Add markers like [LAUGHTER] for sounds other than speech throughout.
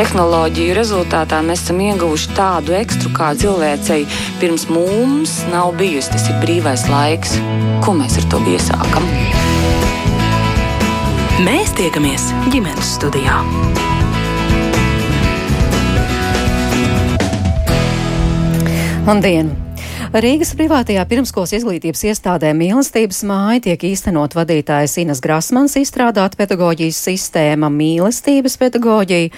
tehnoloģiju rezultātā mēs esam ieguvuši tādu ekstru, kā cilvēcei pirms mums nav bijusi. Tas ir brīvais laiks. Ko mēs ar to iesākam? Mēs tiekamies ģimenes studijā. Labdien! Rīgas privātajā pirmskolas izglītības iestādē mīlestības māja tiek īstenot vadītājas Inas Grasmans izstrādāt pedagoģijas sistēma mīlestības pedagoģija,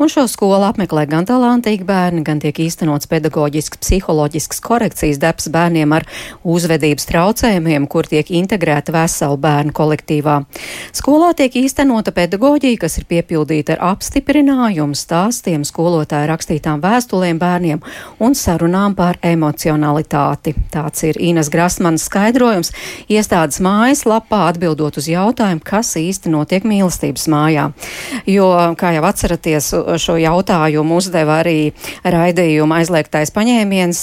un šo skolu apmeklē gan talantīgi bērni, gan tiek īstenots pedagoģisks psiholoģisks korekcijas darbs bērniem ar uzvedības traucējumiem, kur tiek integrēta vesela bērnu kolektīvā. Skolā tiek īstenota pedagoģija, kas ir piepildīta ar apstiprinājumu stāstiem, skolotāju rakstītām vēstulēm bērniem un sarunām par emocionalitāti kvalitāti. Tāds ir Ines Grasmanas skaidrojums iestādes mājas lapā atbildot uz jautājumu, kas īsti notiek mīlestības mājā. Jo, kā jau atceraties, šo jautājumu uzdeva arī raidījuma aizliegtais paņēmiens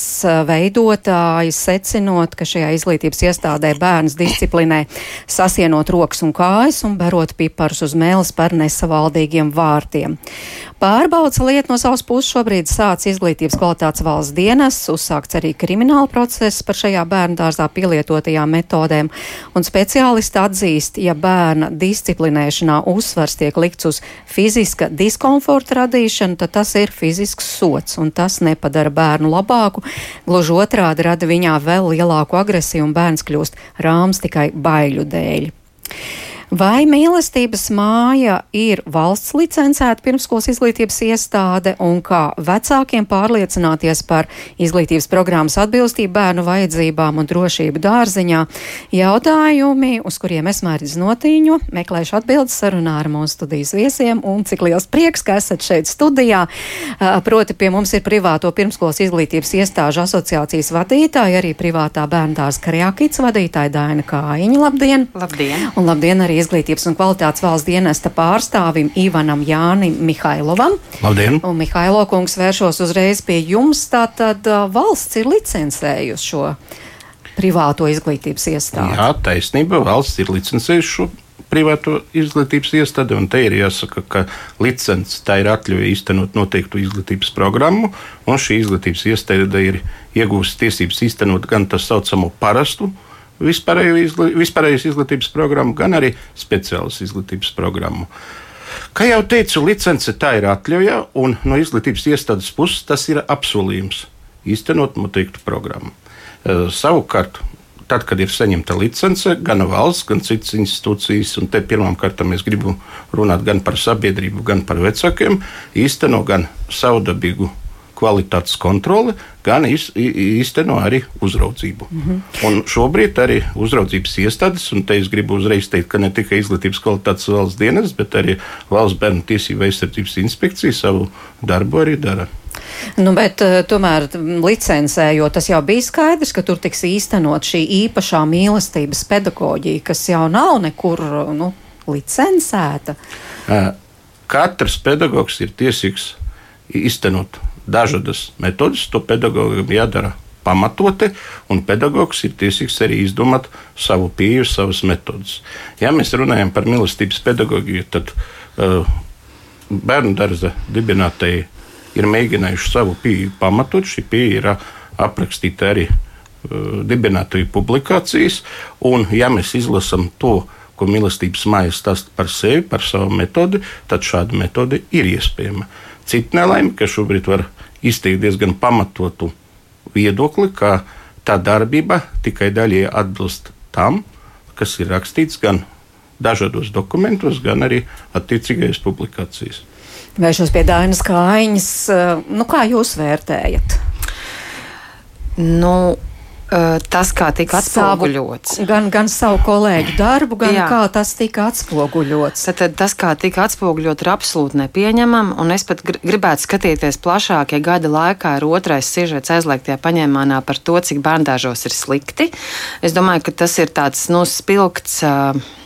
veidotājs secinot, ka šajā izglītības iestādē bērns disciplinē sasienot rokas un kājas un berot piparus uz mēles par nesavaldīgiem vārtiem. Pārbaudas lieta no savas puses šobrīd sāc izglītības kvalitātes valsts dienas, uzsākts arī krimināla process par šajā bērnu dārzā pielietotajām metodēm, un speciālisti atzīst, ja bērna disciplinēšanā uzsvars tiek likts uz fiziska diskomforta radīšanu, tad tas ir fizisks sots, un tas nepadara bērnu labāku, gluži otrādi rada viņā vēl lielāku agresiju, un bērns kļūst rāms tikai baiļu dēļ. Vai mīlestības māja ir valsts licencēta pirmskolas izglītības iestāde un kā vecākiem pārliecināties par izglītības programmas atbilstību bērnu vajadzībām un drošību dārziņā? Jautājumi, uz kuriem es mērķis notīņu, meklēšu atbildes sarunā ar mūsu studijas viesiem un cik liels prieks, ka esat šeit studijā. Proti pie mums ir privāto pirmskolas izglītības iestāžu asociācijas vadītāja, arī privātā bērndārs Karjakīts vadītāja Daina Kājiņa. Labdien! Labdien! Un labdien arī izglītības un kvalitātes valsts dienesta pārstāvim Ivanam Jānim Mihailovam. Labdien! Un Mihailo kungs vēršos uzreiz pie jums. Tātad valsts ir licencējusi šo privāto izglītības iestādi. Jā, taisnība, valsts ir licencējuši šo privāto izglītības iestādi, un te ir jāsaka, ka licence tā ir atļauja īstenot noteiktu izglītības programmu, un šī izglītības iestāde ir iegūst tiesības īstenot gan tā saucamo parastu vispārējais izglītības programmu, gan arī speciālas izglītības programmu. Kā jau teicu, licence tā ir atļauja, un no izglītības iestādes puses tas ir apsolījums īstenot noteiktu programmu. Uh, savukārt, tad, kad ir saņemta licence, gan valsts, gan citas institūcijas, un te pirmām kārtām mēs gribam runāt gan par sabiedrību, gan par vecākiem, īsteno gan savdabīgu kvalitātes kontroli, gan īsteno arī uzraudzību. Mm -hmm. Un šobrīd arī uzraudzības iestādes, un te es gribu uzreiz teikt, ka ne tikai izglītības kvalitātes valsts dienas, bet arī valsts bērnu tiesību aizsardzības inspekcija savu darbu arī dara. Nu, bet uh, tomēr licencē, jo tas jau bija skaidrs, ka tur tiks īstenot šī īpašā mīlestības pedagoģija, kas jau nav nekur nu, licencēta. Uh, katrs pedagogs ir tiesīgs īstenot dažādas metodes, to pedagogam jādara pamatoti, un pedagogs ir tiesīgs arī izdomāt savu pieeju, savas metodes. Ja mēs runājam par mīlestības pedagogiju, tad uh, bērnu dārza dibinātāji ir mēģinājuši savu pieeju pamatot. Šī pieeja ir aprakstīta arī uh, dibinātāju publikācijas, un ja mēs izlasām to, ko mīlestības māja stāsta par sevi, par savu metodi, tad šāda metode ir iespējama. Cita nelaime, ka šobrīd var izteikt diezgan pamatotu viedokli, ka tā darbība tikai daļēji atbilst tam, kas ir rakstīts gan dažādos dokumentos, gan arī attiecīgajās publikācijās. Vēršos pie Dainas Kājiņas. Nu, kā jūs vērtējat? Nu, Eh, tas, kā tika atspoguļots. Savu, gan, gan savu kolēģu darbu, gan Jā. kā tas tika atspoguļots. Tad, tad tas, kā tika atspoguļots, ir absolūti nepieņemami. Un es pat gribētu skatīties plašāk, ja gada laikā ir otrais sižets aizliegtajā paņēmānā par to, cik bērndāžos ir slikti. Es domāju, ka tas ir tāds nu, spilgts. Uh,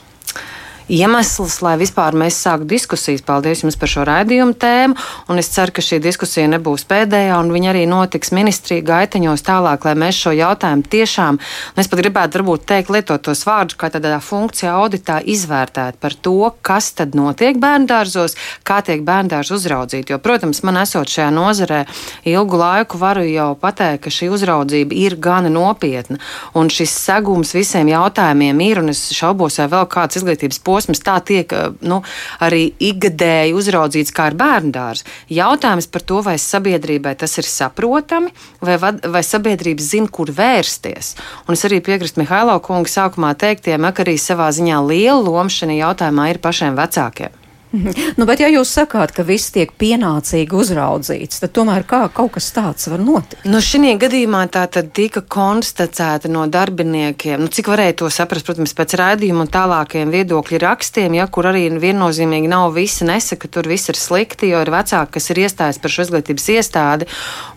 iemesls, lai vispār mēs sāktu diskusijas. Paldies jums par šo raidījumu tēmu, un es ceru, ka šī diskusija nebūs pēdējā, un viņa arī notiks ministrija gaiteņos tālāk, lai mēs šo jautājumu tiešām, un es pat gribētu varbūt teikt lietot tos vārdus, kā tādā funkcijā auditā izvērtēt par to, kas tad notiek bērndārzos, kā tiek bērndārzi uzraudzīti. Jo, protams, man esot šajā nozarē ilgu laiku, varu jau pateikt, ka šī uzraudzība ir gana nopietna, un šis segums visiem jautājumiem ir, un es šaubos, vai vēl kāds izglītības posms posms tā tiek eh, nu, arī ikgadēji uzraudzīts kā ar bērndārs. Jautājums par to, vai sabiedrībai tas ir saprotami, vai, vai sabiedrība zina, kur vērsties. Un es arī piekrītu Mihailo kungu sākumā teiktiem, ka arī savā ziņā liela loma šajā jautājumā ir pašiem vecākiem. [LAUGHS] Nu, bet, ja jūs sakāt, ka viss tiek pienācīgi uzraudzīts, tad tomēr kā kaut kas tāds var notikt? Nu, šī gadījumā tā tad tika konstatēta no darbiniekiem, nu, cik varēja to saprast, protams, pēc rādījuma un tālākajiem viedokļu rakstiem, ja, kur arī viennozīmīgi nav visi nesaka, ka tur viss ir slikti, jo ir vecāki, kas ir iestājis par šo izglītības iestādi,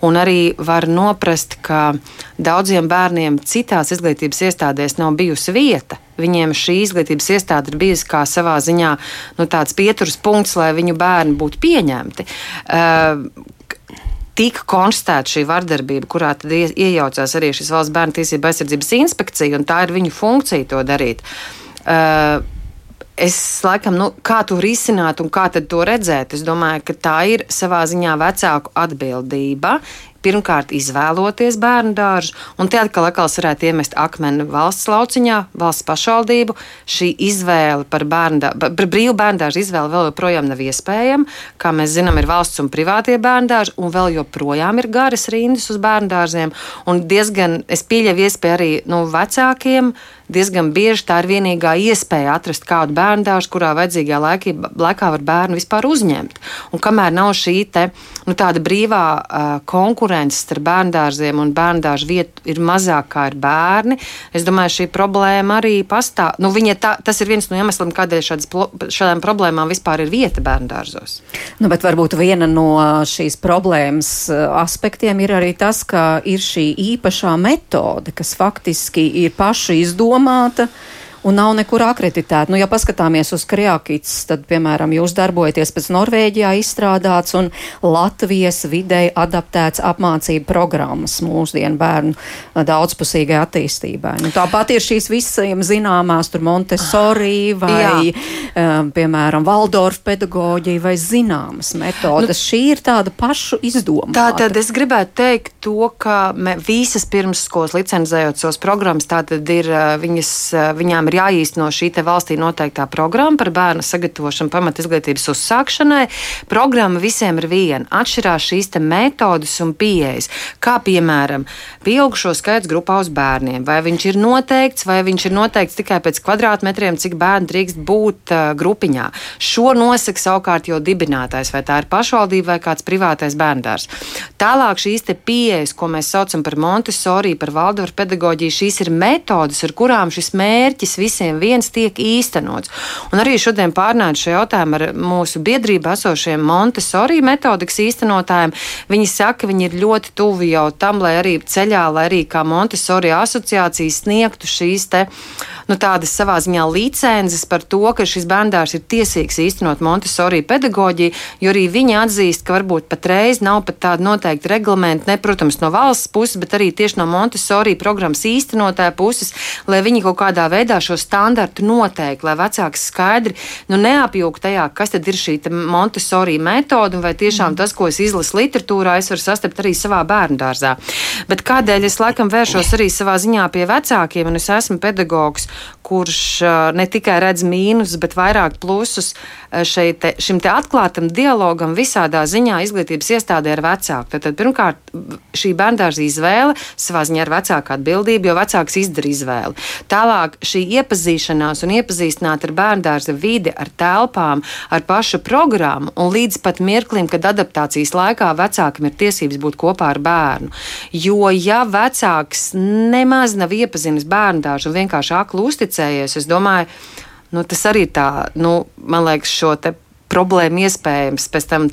un arī var noprast, ka daudziem bērniem citās izglītības iestādēs nav bijusi vieta. Viņiem šī izglītības iestāde ir bijusi kā savā ziņā nu, tāds pieturas punkts, lai viņu bērni būtu pieņemti. Uh, tika konstatēta šī vardarbība, kurā tad iejaucās arī šis valsts bērnu tiesība aizsardzības inspekcija, un tā ir viņu funkcija to darīt. Uh, es laikam, nu, kā to risināt un kā to redzēt, es domāju, ka tā ir savā ziņā vecāku atbildība pirmkārt izvēloties bērnu dārzu, un te atkal, atkal varētu iemest akmeni valsts lauciņā, valsts pašvaldību. Šī izvēle par, bērndā, par brīvu bērnu dārzu izvēle vēl joprojām nav iespējama. Kā mēs zinām, ir valsts un privātie bērnu dārzi, un vēl joprojām ir garas rindas uz bērnu dārziem. Un diezgan, es pieļauju iespēju arī nu, vecākiem diezgan bieži tā ir vienīgā iespēja atrast kādu bērnu dārzu, kurā vajadzīgajā laikā, laikā var bērnu vispār uzņemt. Un kamēr nav šī te, nu, tāda brīvā uh, konkurence starp bērnu dārziem un bērnu dārzu vietu ir mazāk kā ir bērni, es domāju, šī problēma arī pastāv. Nu, tā, tas ir viens no iemesliem, kādēļ šādas, šādām problēmām vispār ir vieta bērnu dārzos. Nu, bet varbūt viena no šīs problēmas aspektiem ir arī tas, ka ir šī īpašā metode, kas faktiski ir paša boa manta. Un nav nekur akreditēta. Nu, ja paskatāmies uz Kriakīts, tad, piemēram, jūs darbojaties pēc Norvēģijā izstrādāts un Latvijas videi adaptēts apmācību programmas mūsdienu bērnu daudzpusīgai attīstībai. Nu, tāpat ir šīs visiem zināmās, tur Montessori vai, um, piemēram, Valdorf pedagoģija vai zināmas metodas. Nu, Šī ir tāda pašu izdomāta. Tātad es gribētu teikt to, ka visas pirmsskolas licenzējot savas programmas, tātad ir viņas, viņām ir ir jāīsteno šī valstī noteiktā programma par bērnu sagatavošanu pamat izglītības uzsākšanai. Programma visiem ir viena. Atšķirās šīs metodas un pieejas, kā piemēram pieaugušo skaits grupā uz bērniem. Vai viņš ir noteikts, vai viņš ir noteikts tikai pēc kvadrātmetriem, cik bērni drīkst būt uh, grupiņā. Šo nosaka savukārt jau dibinātājs, vai tā ir pašvaldība vai kāds privātais bērndārs. Tālāk šīs pieejas, ko mēs saucam par Montesori, par Valdorfu pedagoģiju, šīs ir metodas, ar kurām šis mērķis visiem viens tiek īstenots. Un arī šodien pārnāju šo jautājumu ar mūsu biedrībā esošiem Montesori metodikas īstenotājiem. Viņi saka, viņi ir ļoti tuvi jau tam, lai arī ceļā, lai arī kā Montesori asociācija sniegtu šīs te, nu, tādas savā ziņā licences par to, ka šis bērndārs ir tiesīgs īstenot Montesori pedagoģiju, jo arī viņi atzīst, ka varbūt patreiz nav pat tāda noteikta reglamenta, ne, protams, no valsts puses, bet arī tieši no Montesori programmas īstenotāja puses, lai viņi kaut kādā veidā šo standartu noteikti, lai vecāks skaidri nu, neapjūg tajā, kas tad ir šī Montesori metode, un vai tiešām mm. tas, ko es izlasu literatūrā, es varu sastapt arī savā bērnu dārzā. Bet kādēļ es laikam vēršos arī savā ziņā pie vecākiem, un es esmu pedagogs, kurš ne tikai redz mīnus, bet vairāk plusus šeit, šim te atklātam dialogam visādā ziņā izglītības iestādē ar vecāku. Tad, tad pirmkārt, šī bērndārza izvēle savā ziņā ir vecāka atbildība, jo vecāks izdara izvēli. Tālāk šī iepazīšanās un iepazīstināt ar bērndārza vidi, ar telpām, ar pašu programmu un līdz pat mirklim, kad adaptācijas laikā vecākam ir tiesības būt kopā ar bērnu. Jo, ja vecāks nemaz nav iepazinis bērndārzu un vienkārši aklu uzticējies, es domāju, nu, tas arī tā, nu, man liekas, šo te problēma iespējams pēc tam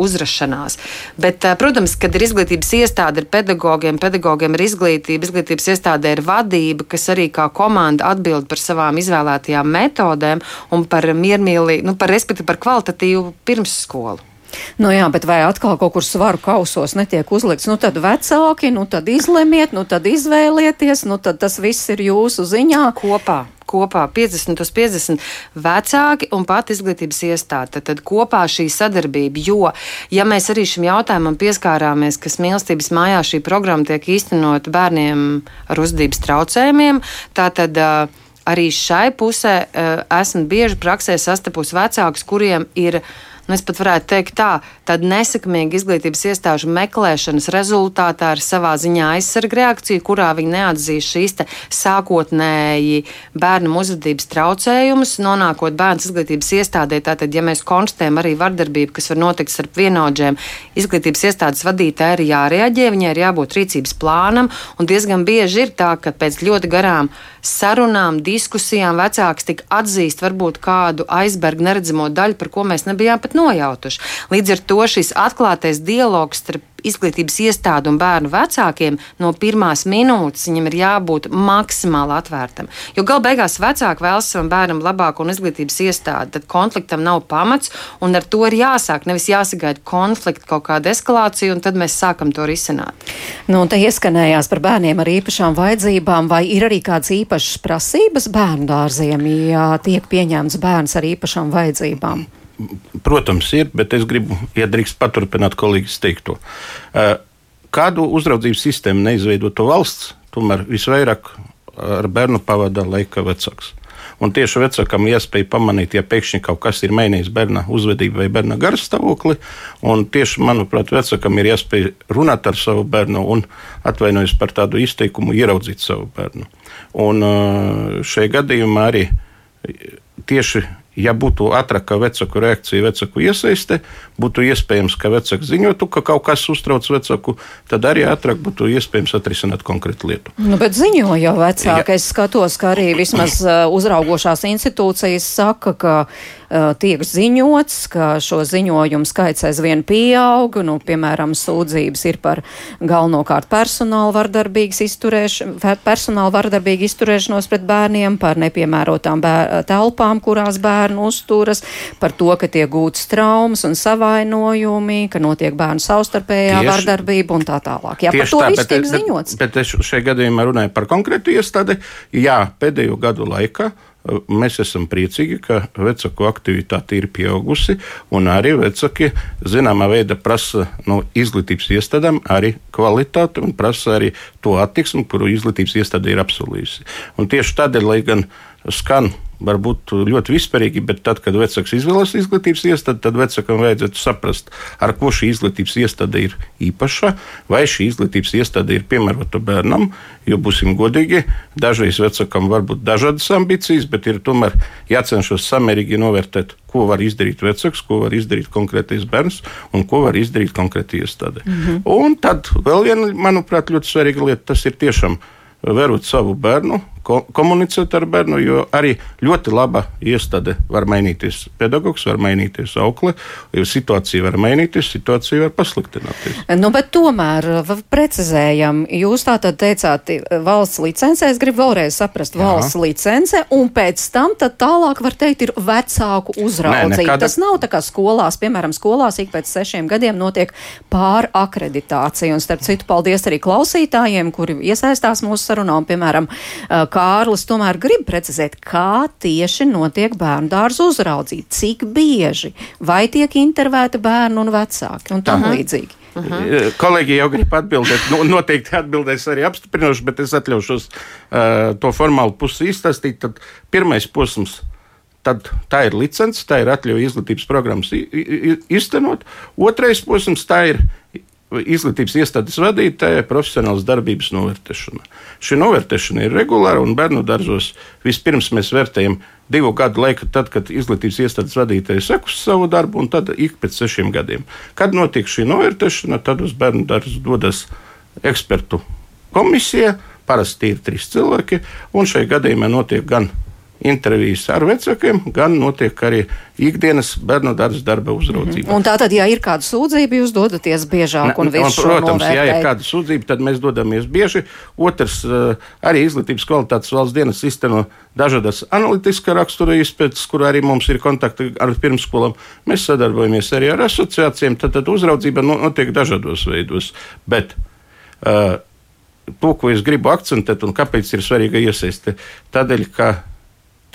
uzrašanās. Bet, protams, kad ir izglītības iestāde ar pedagogiem, pedagogiem ir izglītība, izglītības iestādē ir vadība, kas arī kā komanda atbild par savām izvēlētajām metodēm un par miermīlīgu, nu, par, respektīvi par kvalitatīvu pirmsskolu. Nu jā, bet vai atkal kaut kur svaru kausos netiek uzlikts? Nu tad vecāki, nu tad izlemiet, nu tad izvēlieties, nu tad tas viss ir jūsu ziņā. Kopā kopā 50 uz 50 vecāki un pat izglītības iestāde. Tad kopā šī sadarbība, jo, ja mēs arī šim jautājumam pieskārāmies, kas mīlestības mājā šī programma tiek īstenota bērniem ar uzvedības traucējumiem, tad arī šai pusē esmu bieži praksē sastapusi vecākus, kuriem ir ielikumi nu, es pat varētu teikt tā, tāda nesekmīga izglītības iestāžu meklēšanas rezultātā ir savā ziņā aizsarga reakcija, kurā viņi neatzīst šīs sākotnēji bērnu uzvedības traucējumus, nonākot bērnu izglītības iestādē. Tātad, ja mēs konstatējam arī vardarbību, kas var notikt starp vienaudžiem, izglītības iestādes vadītāji ir jārēģē, viņai ir jābūt rīcības plānam, un diezgan bieži ir tā, ka pēc ļoti garām sarunām, diskusijām vecāks tik atzīst varbūt kādu aizbergu neredzamo daļu, par ko mēs nebijām pat nojautuši. Līdz ar to šis atklātais dialogs starp izglītības iestādi un bērnu vecākiem no pirmās minūtes viņam ir jābūt maksimāli atvērtam. Jo galu beigās vecāki vēlas savam bērnam labāku un izglītības iestādi, tad konfliktam nav pamats un ar to ir jāsāk. Nevis jāsagaida konflikta kaut kāda eskalācija un tad mēs sākam to risināt. Nu, te ieskanējās par bērniem ar īpašām vajadzībām, vai ir arī kādas īpašas prasības bērnu dārziem, ja tiek pieņemts bērns ar īpašām vajadzībām? Protams, ir, bet es gribu, ja drīkst paturpināt kolēģis teikto. Kādu uzraudzības sistēmu neizveidotu valsts, tomēr visvairāk ar bērnu pavada laika vecāks. Un tieši vecākam iespēja pamanīt, ja pēkšņi kaut kas ir mainījis bērna uzvedību vai bērna garstāvokli. Tieši, manuprāt, vecākam ir iespēja runāt ar savu bērnu un atvainojas par tādu izteikumu, ieraudzīt savu bērnu. Un šajā gadījumā arī tieši ja būtu ātrāka vecāku reakcija, vecāku iesaiste, būtu iespējams, ka vecāks ziņotu, ka kaut kas uztrauc vecāku, tad arī ātrāk būtu iespējams atrisināt konkrētu lietu. Nu, bet ziņo jau vecāki. Es skatos, ka arī vismaz uzraugošās institūcijas saka, ka uh, tiek ziņots, ka šo ziņojumu skaits aizvien pieaug. Nu, piemēram, sūdzības ir par galvenokārt personāla vardarbīgas izturēšanos, personāla vardarbīgu izturēšanos pret bērniem, par nepiemērotām bēr telpām, kurās bērni bērnu uzturas, par to, ka tiek gūtas traumas un savainojumi, ka notiek bērnu savstarpējā tieši, vardarbība un tā tālāk. Jā, par to tā, viss tiek ziņots. Bet, bet es šajā gadījumā runāju par konkrētu iestādi. Jā, pēdējo gadu laikā mēs esam priecīgi, ka vecāku aktivitāte ir pieaugusi, un arī vecāki zināmā veidā prasa no izglītības iestādēm arī kvalitāti un prasa arī to attieksmi, kuru izglītības iestāde ir apsolījusi. Un tieši tādēļ, lai gan skan varbūt ļoti vispārīgi, bet tad, kad vecāks izvēlas izglītības iestādi, tad vecākam vajadzētu saprast, ar ko šī izglītības iestāde ir īpaša, vai šī izglītības iestāde ir piemērota bērnam. Jo, būsim godīgi, dažreiz vecākam var būt dažādas ambīcijas, bet ir tomēr jācenšas samērīgi novērtēt, ko var izdarīt vecāks, ko var izdarīt konkrētais bērns un ko var izdarīt konkrēta iestāde. Mm -hmm. Un tad vēl viena, manuprāt, ļoti svarīga lieta, tas ir tiešām vērot savu bērnu ko, komunicēt ar bērnu, jo arī ļoti laba iestāde var mainīties. Pedagogs var mainīties, aukle, jo situācija var mainīties, situācija var pasliktināties. Nu, bet tomēr precizējam, jūs tā tad teicāt valsts licencē, es gribu vēlreiz saprast valsts Jā. licence, un pēc tam tad tālāk var teikt ir vecāku uzraudzība. Nekāda... Tas nav tā kā skolās, piemēram, skolās ik pēc sešiem gadiem notiek pārakreditācija, un starp citu paldies arī klausītājiem, kuri iesaistās mūsu sarunā, un, piemēram, Kārlis tomēr grib precizēt, kā tieši notiek bērnu dārza uzraudzība, cik bieži, vai tiek intervēti bērni un vecāki un tam līdzīgi. Uh -huh. Eh, kolēģi jau grib atbildēt, nu, noteikti atbildēs arī apstiprinoši, bet es atļaušos uh, to formālu pusi izstāstīt. Tad pirmais posms. Tad tā ir licence, tā ir atļauja izglītības programmas iztenot. Otrais posms, tā ir izglītības iestādes vadītāja profesionālas darbības novērtēšana. Šī novērtēšana ir regulāra un bērnu dārzos vispirms mēs vērtējam divu gadu laiku, tad, kad izglītības iestādes vadītāja sekus savu darbu, un tad ik pēc sešiem gadiem. Kad notiek šī novērtēšana, tad uz bērnu dārzu dodas ekspertu komisija. Parasti ir trīs cilvēki, un šajā gadījumā notiek gan intervijas ar vecākiem, gan notiek arī ikdienas bērnu dārza darba uzraudzība. Un tā tad, ja ir kāda sūdzība, jūs dodaties biežāk un visu šo Protams, ja ir kāda sūdzība, tad mēs dodamies bieži. Otrs, eh, arī izglītības kvalitātes valsts dienas izteno dažādas analītiskā rakstura izpētes, kur arī mums ir kontakti ar pirmsskolām. Mēs sadarbojamies arī ar asociācijām, tad, tad uzraudzība notiek dažādos veidos. Bet, uh, to, ko es gribu akcentēt un kāpēc ir svarīga iesaiste, tādēļ, ka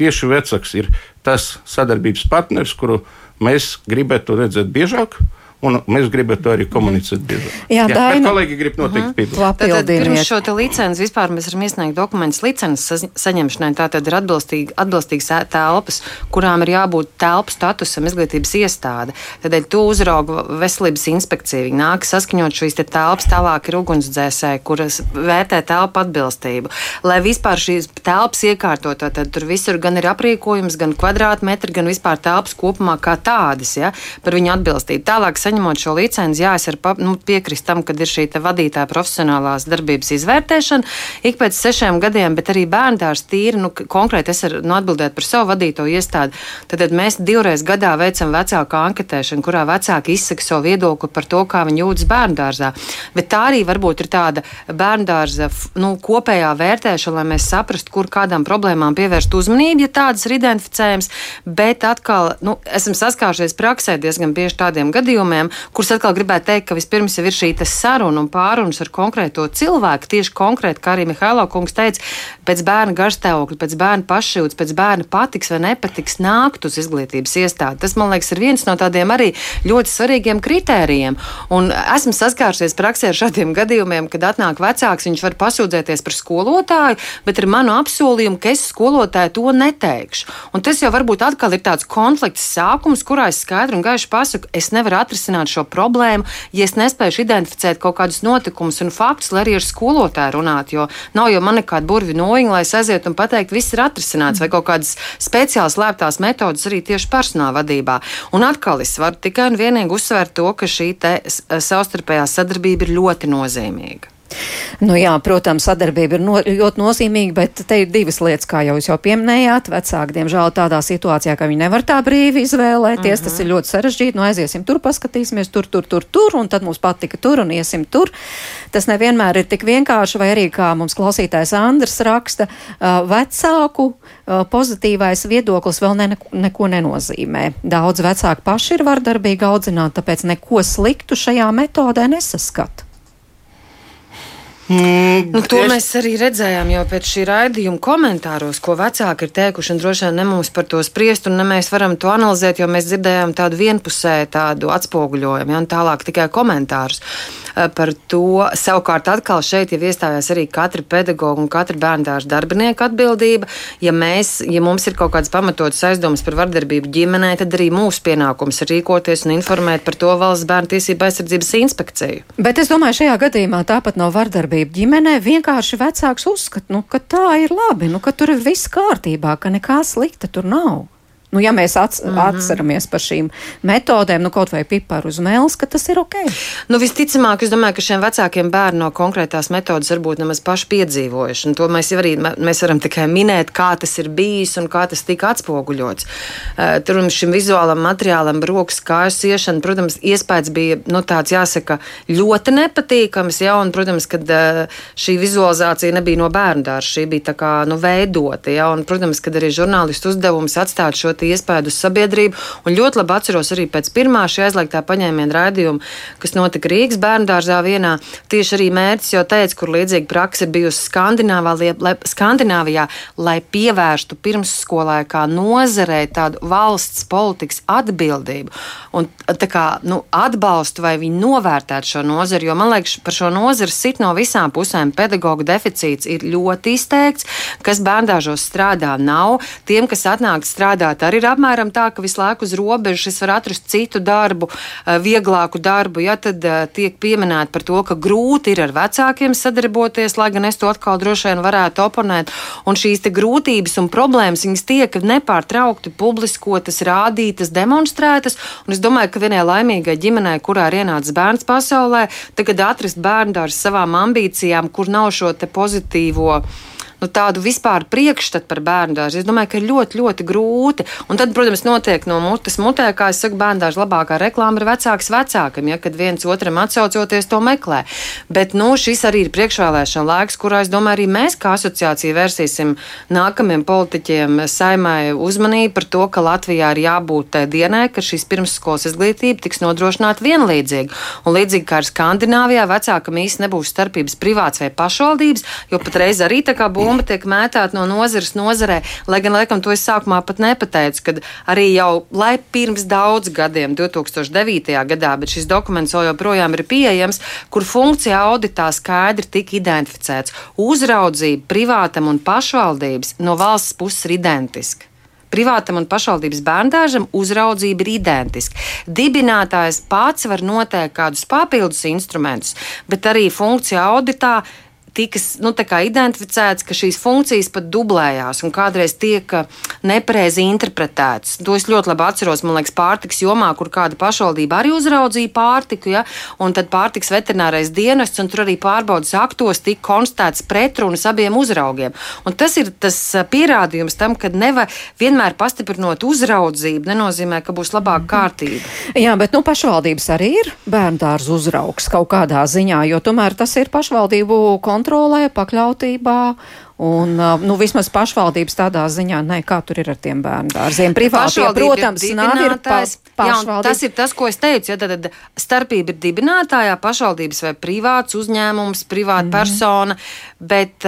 tieši vecāks ir tas sadarbības partners, kuru mēs gribētu redzēt biežāk un mēs gribētu arī komunicēt biežāk. Jā, Jā Daina, kolēģi grib noteikti -huh. Tātad pirms šo te licenci vispār mēs varam iesniegt dokumentus licences saņemšanai. Tātad ir atbilstīgi, atbilstīgas telpas, kurām ir jābūt telpu statusam izglītības iestāde. Tādēļ to uzrauga veselības inspekcija. Viņi nāk saskaņot šīs te telpas, tālāk ir ugunsdzēsēji, kuras vērtē telpu atbilstību. Lai vispār šīs telpas iekārtot, tad tur visur gan ir aprīkojums, gan kvadrātmetri, gan vispār telpas kopumā kā tādas, ja, par viņu atbilstību. Tālāk saņemot šo licenci, jā, es varu nu, piekrist tam, ka ir šī vadītāja profesionālās darbības izvērtēšana ik pēc sešiem gadiem, bet arī bērndārs tīri, nu, konkrēti es varu nu, atbildēt par savu vadīto iestādi. Tad, tad mēs divreiz gadā veicam vecāku anketēšanu, kurā vecāki izsaka savu viedokli par to, kā viņi jūtas bērndārzā. Bet tā arī varbūt ir tāda bērndārza nu, kopējā vērtēšana, lai mēs saprastu, kur kādām problēmām pievērst uzmanību, ja tādas ir identificējamas. Bet atkal, nu, esam saskārušies praksē diezgan bieži tādiem gadījumiem, jautājumiem, kurus atkal gribētu teikt, ka vispirms jau ir šī saruna un pārunas ar konkrēto cilvēku. Tieši konkrēti, kā arī Mihailo kungs teica, pēc bērna garstāvokļa, pēc bērna pašjūtas, pēc bērna patiks vai nepatiks nākt uz izglītības iestādi. Tas, man liekas, ir viens no tādiem arī ļoti svarīgiem kritērijiem. Un esmu saskārusies praksē ar šādiem gadījumiem, kad atnāk vecāks, viņš var pasūdzēties par skolotāju, bet ar manu apsolījumu, ka es skolotāju to neteikšu. Un tas jau varbūt atkal ir tāds konflikts sākums, kurā es skaidri un gaiši pasaku, es nevaru atrisināt atrisināt šo problēmu, ja es nespēju identificēt kaut kādus notikumus un faktus, lai arī ar skolotāju runāt. Jo nav jau man nekāda burvi nojiņa, lai es aizietu un pateiktu, viss ir atrisināts, vai kaut kādas speciālas lēptās metodas arī tieši personāla vadībā. Un atkal es varu tikai un vienīgi uzsvērt to, ka šī savstarpējā sadarbība ir ļoti nozīmīga. Nu jā, protams, sadarbība ir no, ļoti nozīmīga, bet te ir divas lietas, kā jau jūs jau pieminējāt. Vecāki, diemžēl, tādā situācijā, ka viņi nevar tā brīvi izvēlēties, uh -huh. tas ir mhm. ļoti sarežģīti. Nu, aiziesim tur, paskatīsimies tur, tur, tur, tur, un tad mums patika tur un iesim tur. Tas nevienmēr ir tik vienkārši, vai arī, kā mums klausītājs Andrs raksta, vecāku pozitīvais viedoklis vēl ne, neko nenozīmē. Daudz vecāki paši ir vardarbīgi audzināti, tāpēc neko sliktu šajā metodē nesaskat. Mm, nu, to es... mēs arī redzējām jau pēc šī raidījuma komentāros, ko vecāki ir teikuši. Droši vien ne mums par to spriest, un ne mēs varam to analizēt, jo mēs dzirdējām tādu vienpusēju tādu atspoguļojumu, ja tālāk tikai komentārus eh, par to. Savukārt, atkal šeit jau iestājās arī katra pedagoga un katra bērndārza darbinieka atbildība. Ja, mēs, ja mums ir kaut kāds pamatots aizdomas par vardarbību ģimenē, tad arī mūsu pienākums ir rīkoties un informēt par to valsts bērnu tiesību aizsardzības inspekciju. Bet es domāju, šajā gadījumā tāpat nav vardarbība laulību ģimenē vienkārši vecāks uzskata, nu, ka tā ir labi, nu, ka tur ir viss kārtībā, ka nekā slikta tur nav. Nu, ja mēs ats, mm -hmm. atceramies par šīm metodēm, nu, kaut vai piparu uz mēles, ka tas ir ok. Nu, visticamāk, es domāju, ka šiem vecākiem bērni no konkrētās metodas varbūt nemaz paši piedzīvojuši. Un to mēs arī mēs varam tikai minēt, kā tas ir bijis un kā tas tika atspoguļots. Uh, tur šim vizuālam materiālam, rokas kājas iešana, protams, iespējas bija nu, tāds, jāsaka, ļoti nepatīkams. Ja, un, protams, ka uh, šī vizualizācija nebija no bērnu dārza, šī bija tā kā nu, veidota. Ja, un, protams, kad arī žurnālistu uzdevums atstāt šo iespēju uz sabiedrību. Un ļoti labi atceros arī pēc pirmā šī aizliegtā paņēmiena raidījuma, kas notika Rīgas bērnu dārzā vienā. Tieši arī mērķis jau teica, kur līdzīga praksa ir bijusi Skandināvijā, lai, Skandināvijā, lai pievērstu pirmsskolē kā nozarei tādu valsts politikas atbildību un kā, nu, atbalstu vai viņi novērtētu šo nozari. Jo man liekas, par šo nozari sit no visām pusēm. Pedagoģa deficīts ir ļoti izteikts, kas bērndāžos strādā nav. Tiem, kas atnāk strādāt arī ir apmēram tā, ka visu laiku uz robežas es varu atrast citu darbu, eh, vieglāku darbu. Ja tad eh, tiek pieminēta par to, ka grūti ir ar vecākiem sadarboties, lai gan es to atkal droši vien varētu oponēt. Un šīs grūtības un problēmas viņas tiek nepārtraukti publiskotas, rādītas, demonstrētas. Un es domāju, ka vienai laimīgai ģimenei, kurā ir ienācis bērns pasaulē, tagad atrast bērnu ar savām ambīcijām, kur nav šo pozitīvo nu, tādu vispār priekšstatu par bērnu dārzu. Es domāju, ka ir ļoti, ļoti grūti. Un tad, protams, notiek no mutes mutē, kā es saku, bērnu dārza labākā reklāma ir vecāks vecākam, ja kad viens otram atsaucoties to meklē. Bet nu, šis arī ir priekšvēlēšana laiks, kurā es domāju, arī mēs kā asociācija vērsīsim nākamajiem politiķiem saimai uzmanību par to, ka Latvijā ir jābūt dienai, ka šīs pirmsskolas izglītība tiks nodrošināta vienlīdzīgi. Un līdzīgi kā ar Skandināvijā, vecākam īsti nebūs starpības privāts vai pašvaldības, jo patreiz arī tā kā bumba tiek mētāta no nozares nozarē, lai gan, laikam, to es sākumā pat nepateicu, kad arī jau, lai pirms daudz gadiem, 2009. gadā, bet šis dokuments joprojām ir pieejams, kur funkcija auditā skaidri tika identificēts. Uzraudzība privātam un pašvaldības no valsts puses ir identiska privātam un pašvaldības bērndārzam uzraudzība ir identiska. Dibinātājs pats var noteikt kādus papildus instrumentus, bet arī funkcija auditā tika nu, identificēts, ka šīs funkcijas pat dublējās un kādreiz tiek nepareizi interpretētas. To es ļoti labi atceros, man liekas, pārtiks jomā, kur kāda pašvaldība arī uzraudzīja pārtiku, ja, un tad pārtiks veterinārais dienests, un tur arī pārbaudas aktos tika konstatēts pretrunas abiem uzraugiem. Un tas ir tas pierādījums tam, ka nevar vienmēr pastiprinot uzraudzību, nenozīmē, ka būs labāka kārtība. Jā, bet nu, pašvaldības arī ir bērndārza uzraugs kaut kādā ziņā, jo tomēr tas ir pašvaldību kontrols kontrolē, pakļautībā Un, nu, vismaz pašvaldības tādā ziņā, ne, kā tur ir ar tiem bērnu dārziem. Privātie, protams, nav ir pa, jā, tas ir tas, ko es teicu. Ja, tad, tad starpība ir dibinātājā, pašvaldības vai privāts uzņēmums, privāta mm -hmm. persona, bet,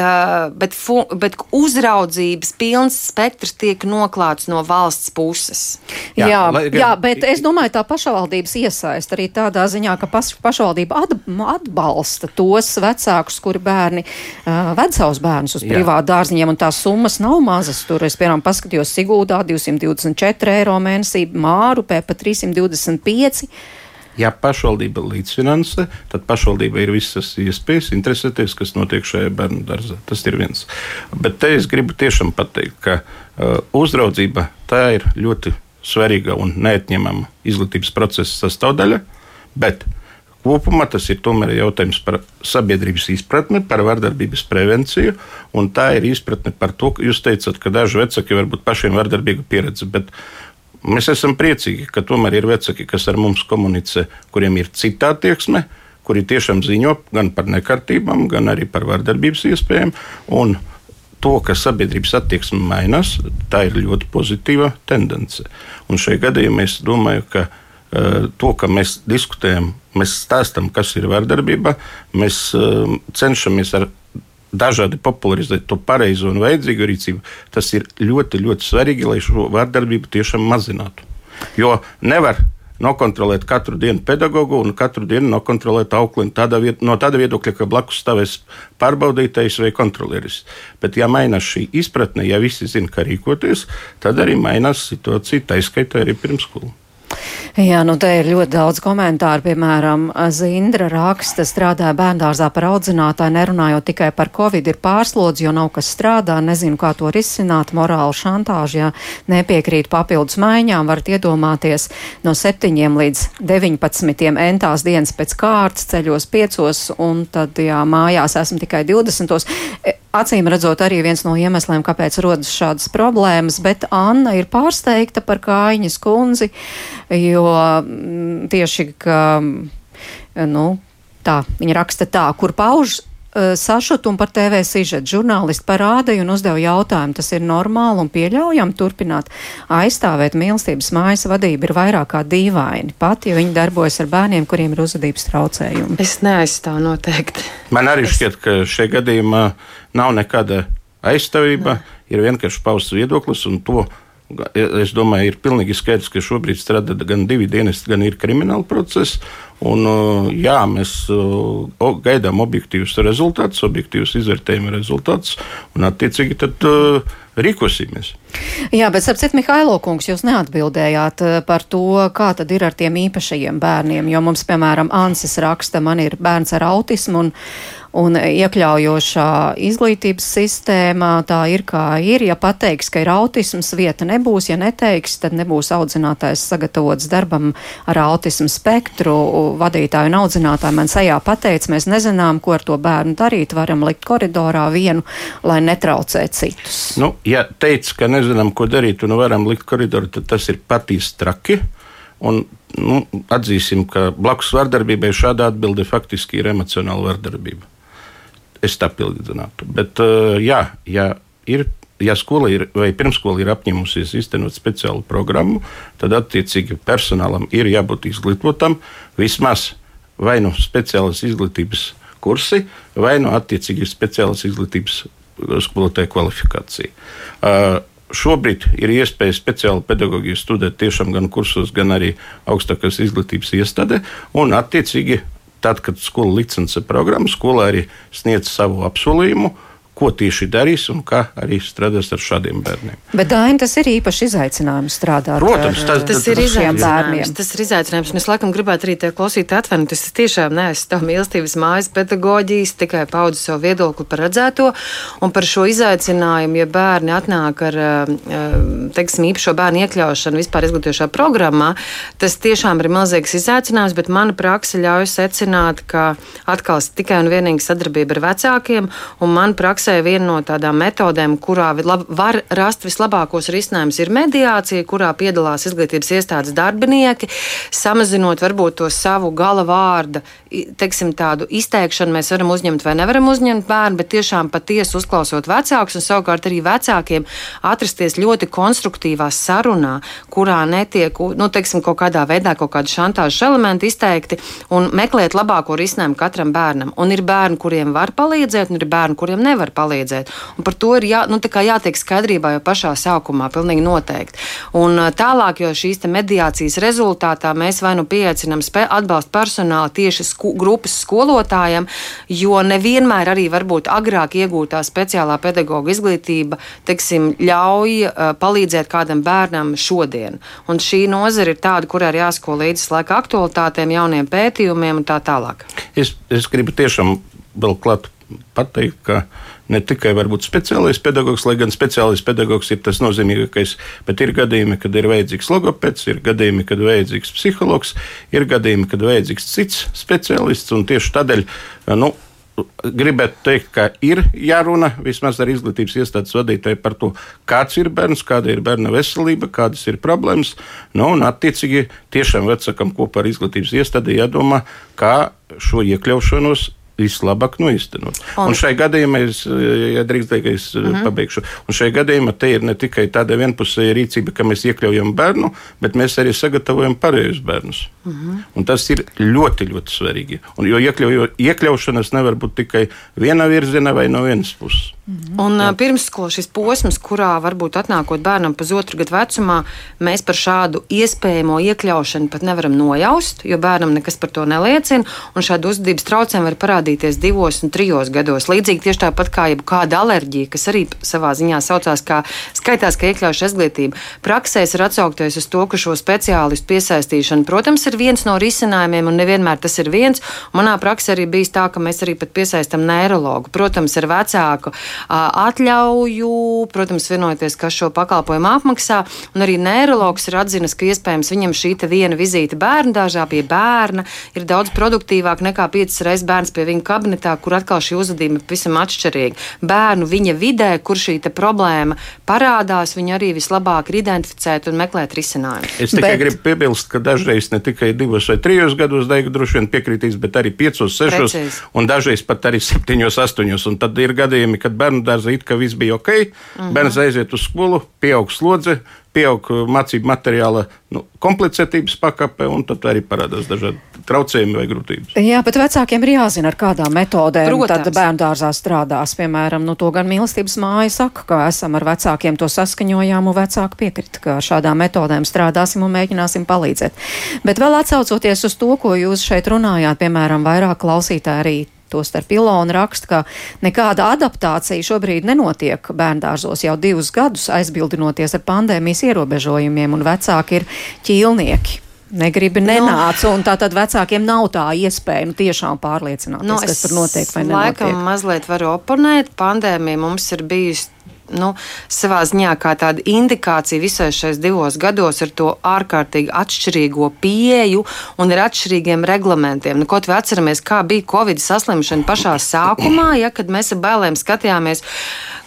bet, fu, bet uzraudzības pilns spektrs tiek noklāts no valsts puses. Jā, jā, lai, jā bet es domāju, tā pašvaldības iesaist arī tādā ziņā, ka paš, pašvaldība atbalsta tos vecākus, kuri bērni uh, ved savus bērnus uz privātu privātu dārziņiem, un tās summas nav mazas. Tur es, piemēram, paskatījos Sigūdā 224 eiro mēnesī, Mārupē pa 325. Ja pašvaldība līdzfinansē, tad pašvaldība ir visas iespējas interesēties, kas notiek šajā bērnu dārzā. Tas ir viens. Bet te es gribu tiešām pateikt, ka uh, uzraudzība tā ir ļoti svarīga un neatņemama izglītības procesa sastāvdaļa. Bet uh, Kopumā tas ir tomēr jautājums par sabiedrības izpratni, par vardarbības prevenciju, tā ir izpratne par to, ka jūs teicat, ka daži vecāki varbūt pašiem vardarbīga pieredze, bet mēs esam priecīgi, ka tomēr ir vecāki, kas ar mums komunicē, kuriem ir cita attieksme, kuri tiešām ziņo gan par nekārtībām, gan arī par vardarbības iespējām. Un to, ka sabiedrības attieksme mainās, tā ir ļoti pozitīva tendence. Un šajā gadījumā es domāju, ka Eh, to, ka mēs diskutējam, mēs stāstām, kas ir vardarbība, mēs eh, cenšamies ar dažādi popularizēt to pareizo un vajadzīgu rīcību, tas ir ļoti, ļoti svarīgi, lai šo vardarbību tiešām mazinātu. Jo nevar nokontrolēt katru dienu pedagogu un katru dienu nokontrolēt aukli tādā viet, no tāda viedokļa, ka blakus stāvēs pārbaudītājs vai kontrolieris. Bet, ja mainās šī izpratne, ja visi zina, kā rīkoties, tad arī mainās situācija, tā izskaitā arī pirms skolas. Jā, nu te ir ļoti daudz komentāru. Piemēram, Zindra raksta, strādāja bērndārzā par audzinātāju, nerunājot tikai par covid, ir pārslodzi, jo nav kas strādā, nezinu, kā to risināt, morāla šantāža, ja nepiekrīt papildus maiņām, varat iedomāties no 7 līdz 19 entās dienas pēc kārtas, ceļos 5 un tad, jā, mājās esmu tikai 20 acīm redzot arī viens no iemesliem, kāpēc rodas šādas problēmas, bet Anna ir pārsteigta par kājiņas kundzi, jo mm, tieši, ka, nu, tā, viņa raksta tā, kur pauž sašutumu par TV sižetu. Žurnālisti parādīja un uzdeva jautājumu, tas ir normāli un pieļaujami turpināt aizstāvēt mīlestības mājas vadību ir vairāk kā dīvaini, pat ja viņi darbojas ar bērniem, kuriem ir uzvedības traucējumi. Es neaizstāvu noteikti. Man arī es... šķiet, ka šajā gadījumā nav nekāda aizstāvība, ne. ir vienkārši pausts viedoklis un to Es domāju, ir pilnīgi skaidrs, ka šobrīd strādā gan divi dienesti, gan ir krimināla process. Un, uh, jā, mēs uh, gaidām objektīvus rezultātus, objektīvus izvērtējuma rezultātus, un attiecīgi tad uh, rīkosimies. Jā, bet, apcīt, Mihailo kungs, jūs neatbildējāt eh, par to, kā tad ir ar tiem īpašajiem bērniem, jo mums, piemēram, Ansis raksta, man ir bērns ar autismu un, un iekļaujošā izglītības sistēmā tā ir kā ir. Ja pateiks, ka ir autisms, vieta nebūs, ja neteiks, tad nebūs audzinātājs sagatavots darbam ar autismu spektru. Vadītāju un audzinātāju man sejā pateica, mēs nezinām, ko ar to bērnu darīt, varam likt koridorā vienu, lai netraucē citus. Nu, ja teica, ka nezinām, ko darīt un varam likt koridorā, tad tas ir patīs traki. Un, nu, atzīsim, ka blakus vardarbībai šāda atbilde faktiski ir emocionāla vardarbība es tā pildītu. Bet, uh, jā, ja, ir, ja skola ir vai pirmskola ir apņēmusies iztenot speciālu programmu, tad attiecīgi personālam ir jābūt izglītotam vismaz vai nu speciālas izglītības kursi, vai nu attiecīgi speciālas izglītības skolotāja kvalifikācija. Uh, Šobrīd ir iespēja speciāli pedagogiju studēt tiešām gan kursos, gan arī augstākās izglītības iestādē, un attiecīgi tad, kad skola licence programma, skola arī sniedz savu apsolījumu ko tieši darīs un kā arī strādās ar šādiem bērniem. Bet Daina, tas ir īpaši izaicinājums strādāt Protams, tas, ar, tas, tas ir izaicinājums. Tas ir izaicinājums. Mēs laikam gribētu arī te klausīt atvainot. Es tiešām neesmu tā mīlestības mājas pedagoģijas, tikai paudu savu viedokli par redzēto un par šo izaicinājumu, ja bērni atnāk ar, teiksim, īpašo bērnu iekļaušanu vispār izglītošā programmā, tas tiešām ir milzīgs izaicinājums, bet mana praksa ļauj secināt, ka atkal tikai un vienīgi sadarbība ar vecākiem un man praksa praksē viena no tādām metodēm, kurā var rast vislabākos risinājumus, ir mediācija, kurā piedalās izglītības iestādes darbinieki, samazinot varbūt to savu gala vārdu, teiksim, tādu izteikšanu mēs varam uzņemt vai nevaram uzņemt bērnu, bet tiešām patiesi uzklausot vecākus un savukārt arī vecākiem atrasties ļoti konstruktīvā sarunā, kurā netiek, nu, teiksim, kaut kādā veidā kaut kādi šantāžas elementi izteikti un meklēt labāko risinājumu katram bērnam. Un ir bērni, kuriem var palīdzēt, un ir bērni, kuriem nevar palīdzēt. Un par to ir jā, nu, jātiek skaidrībā jau pašā sākumā, pilnīgi noteikti. Un tālāk, jo šīs mediācijas rezultātā mēs vai nu pieaicinām atbalstu personālu tieši sku, grupas skolotājiem, jo nevienmēr arī varbūt agrāk iegūtā speciālā pedagoģa izglītība teiksim, ļauj palīdzēt kādam bērnam šodien. Un šī nozara ir tāda, kurā ir jāsako līdzi laika aktualitātēm, jauniem pētījumiem un tā tālāk. Es, es gribu tiešām vēl klāt pateikt, ka ne tikai speciālais pedagogs, lai gan speciālais pedagogs ir tas nozīmīgākais, bet ir gadījumi, kad ir vajadzīgs logopēds, ir gadījumi, kad vajadzīgs psihologs, ir gadījumi, kad vajadzīgs cits speciālists. Tieši tādēļ nu, gribētu teikt, ka ir jārunā vismaz ar izglītības iestādes vadītāju par to, kāds ir bērns, kāda ir bērna veselība, kādas ir problēmas. Nu, un, attiecīgi, tiešām vecākam kopā ar izglītības iestādi jādomā, kā šo iekļaušanos vislabāk noiztenot. Un, un šai gadījumā, es, ja drīkst teikt, es uh mhm. -huh. pabeigšu, un šai gadījumā te ir ne tikai tāda vienpusēja rīcība, ka mēs iekļaujam bērnu, bet mēs arī sagatavojam pārējos bērnus. Uh mhm. -huh. Un tas ir ļoti, ļoti svarīgi. Un, jo iekļaujo, iekļaušanas nevar būt tikai viena virziena vai no vienas puses. Mhm. Un Jā. pirmsskola šis posms, kurā varbūt atnākot bērnam pusotru gadu vecumā, mēs par šādu iespējamo iekļaušanu pat nevaram nojaust, jo bērnam nekas par to neliecina. Un šāda uzvedības traucējumi var parādīties divos un trijos gados. Līdzīgi tieši tāpat kā jebkāda alerģija, kas arī savā ziņā saucās kā skaitās, ka iekļaušu izglītību. Praksēs ir atsaukties uz to, ka šo speciālistu piesaistīšana, protams, ir viens no risinājumiem, un nevienmēr tas ir viens. Manā praksē arī bijis tā, ka mēs arī pat piesaistam neiroloģu, protams, ar vecāku atļauju, protams, vienoties, kas šo pakalpojumu apmaksā. Un arī neiroloģis ir atzinis, ka iespējams viņam šī viena vizīte bērnu dārzā pie bērna ir daudz produktīvāk nekā piecas reizes bērns pie viņa kabinetā, kur atkal šī uzvedība ir pavisam atšķirīga. Bērnu viņa vidē, kur šī problēma parādās, viņa arī vislabāk ir identificēt un meklēt risinājumus. Es tikai bet... gribu piebilst, ka dažreiz ne tikai divos vai trijos gados daiga droši vien piekritīs, bet arī piecos, sešos Precīzi. un dažreiz pat arī septiņos, astoņos. Un tad ir gadījumi, kad bērnu dārzā it kā viss bija ok, -hmm. bērns aiziet uz skolu, pieaug slodze, pieaug mācību materiāla nu, komplicētības pakāpe, un tad arī parādās dažādi traucējumi vai grūtības. Jā, bet vecākiem ir jāzina, ar kādām metodēm bērnu dārzā strādās. Piemēram, nu, to gan mīlestības māja saka, ka esam ar vecākiem to saskaņojām, un vecāki piekrita, ka ar šādām metodēm strādāsim un mēģināsim palīdzēt. Bet vēl atsaucoties uz to, ko jūs šeit runājāt, piemēram, vairāk klausītāji arī tostarp Ilona raksta, ka nekāda adaptācija šobrīd nenotiek bērndārzos jau divus gadus aizbildinoties ar pandēmijas ierobežojumiem, un vecāki ir ķīlnieki negribi, nu. nenāca. No. Tātad vecākiem nav tā iespēja nu, tiešām pārliecināties, nu, kas tur notiek vai nenotiek. Laikam mazliet varu oponēt. Pandēmija mums ir bijusi nu, savā ziņā kā tāda indikācija visais šais divos gados ar to ārkārtīgi atšķirīgo pieeju un ar atšķirīgiem reglamentiem. Nu, kaut vai atceramies, kā bija Covid saslimšana pašā sākumā, ja, kad mēs ar bailēm skatījāmies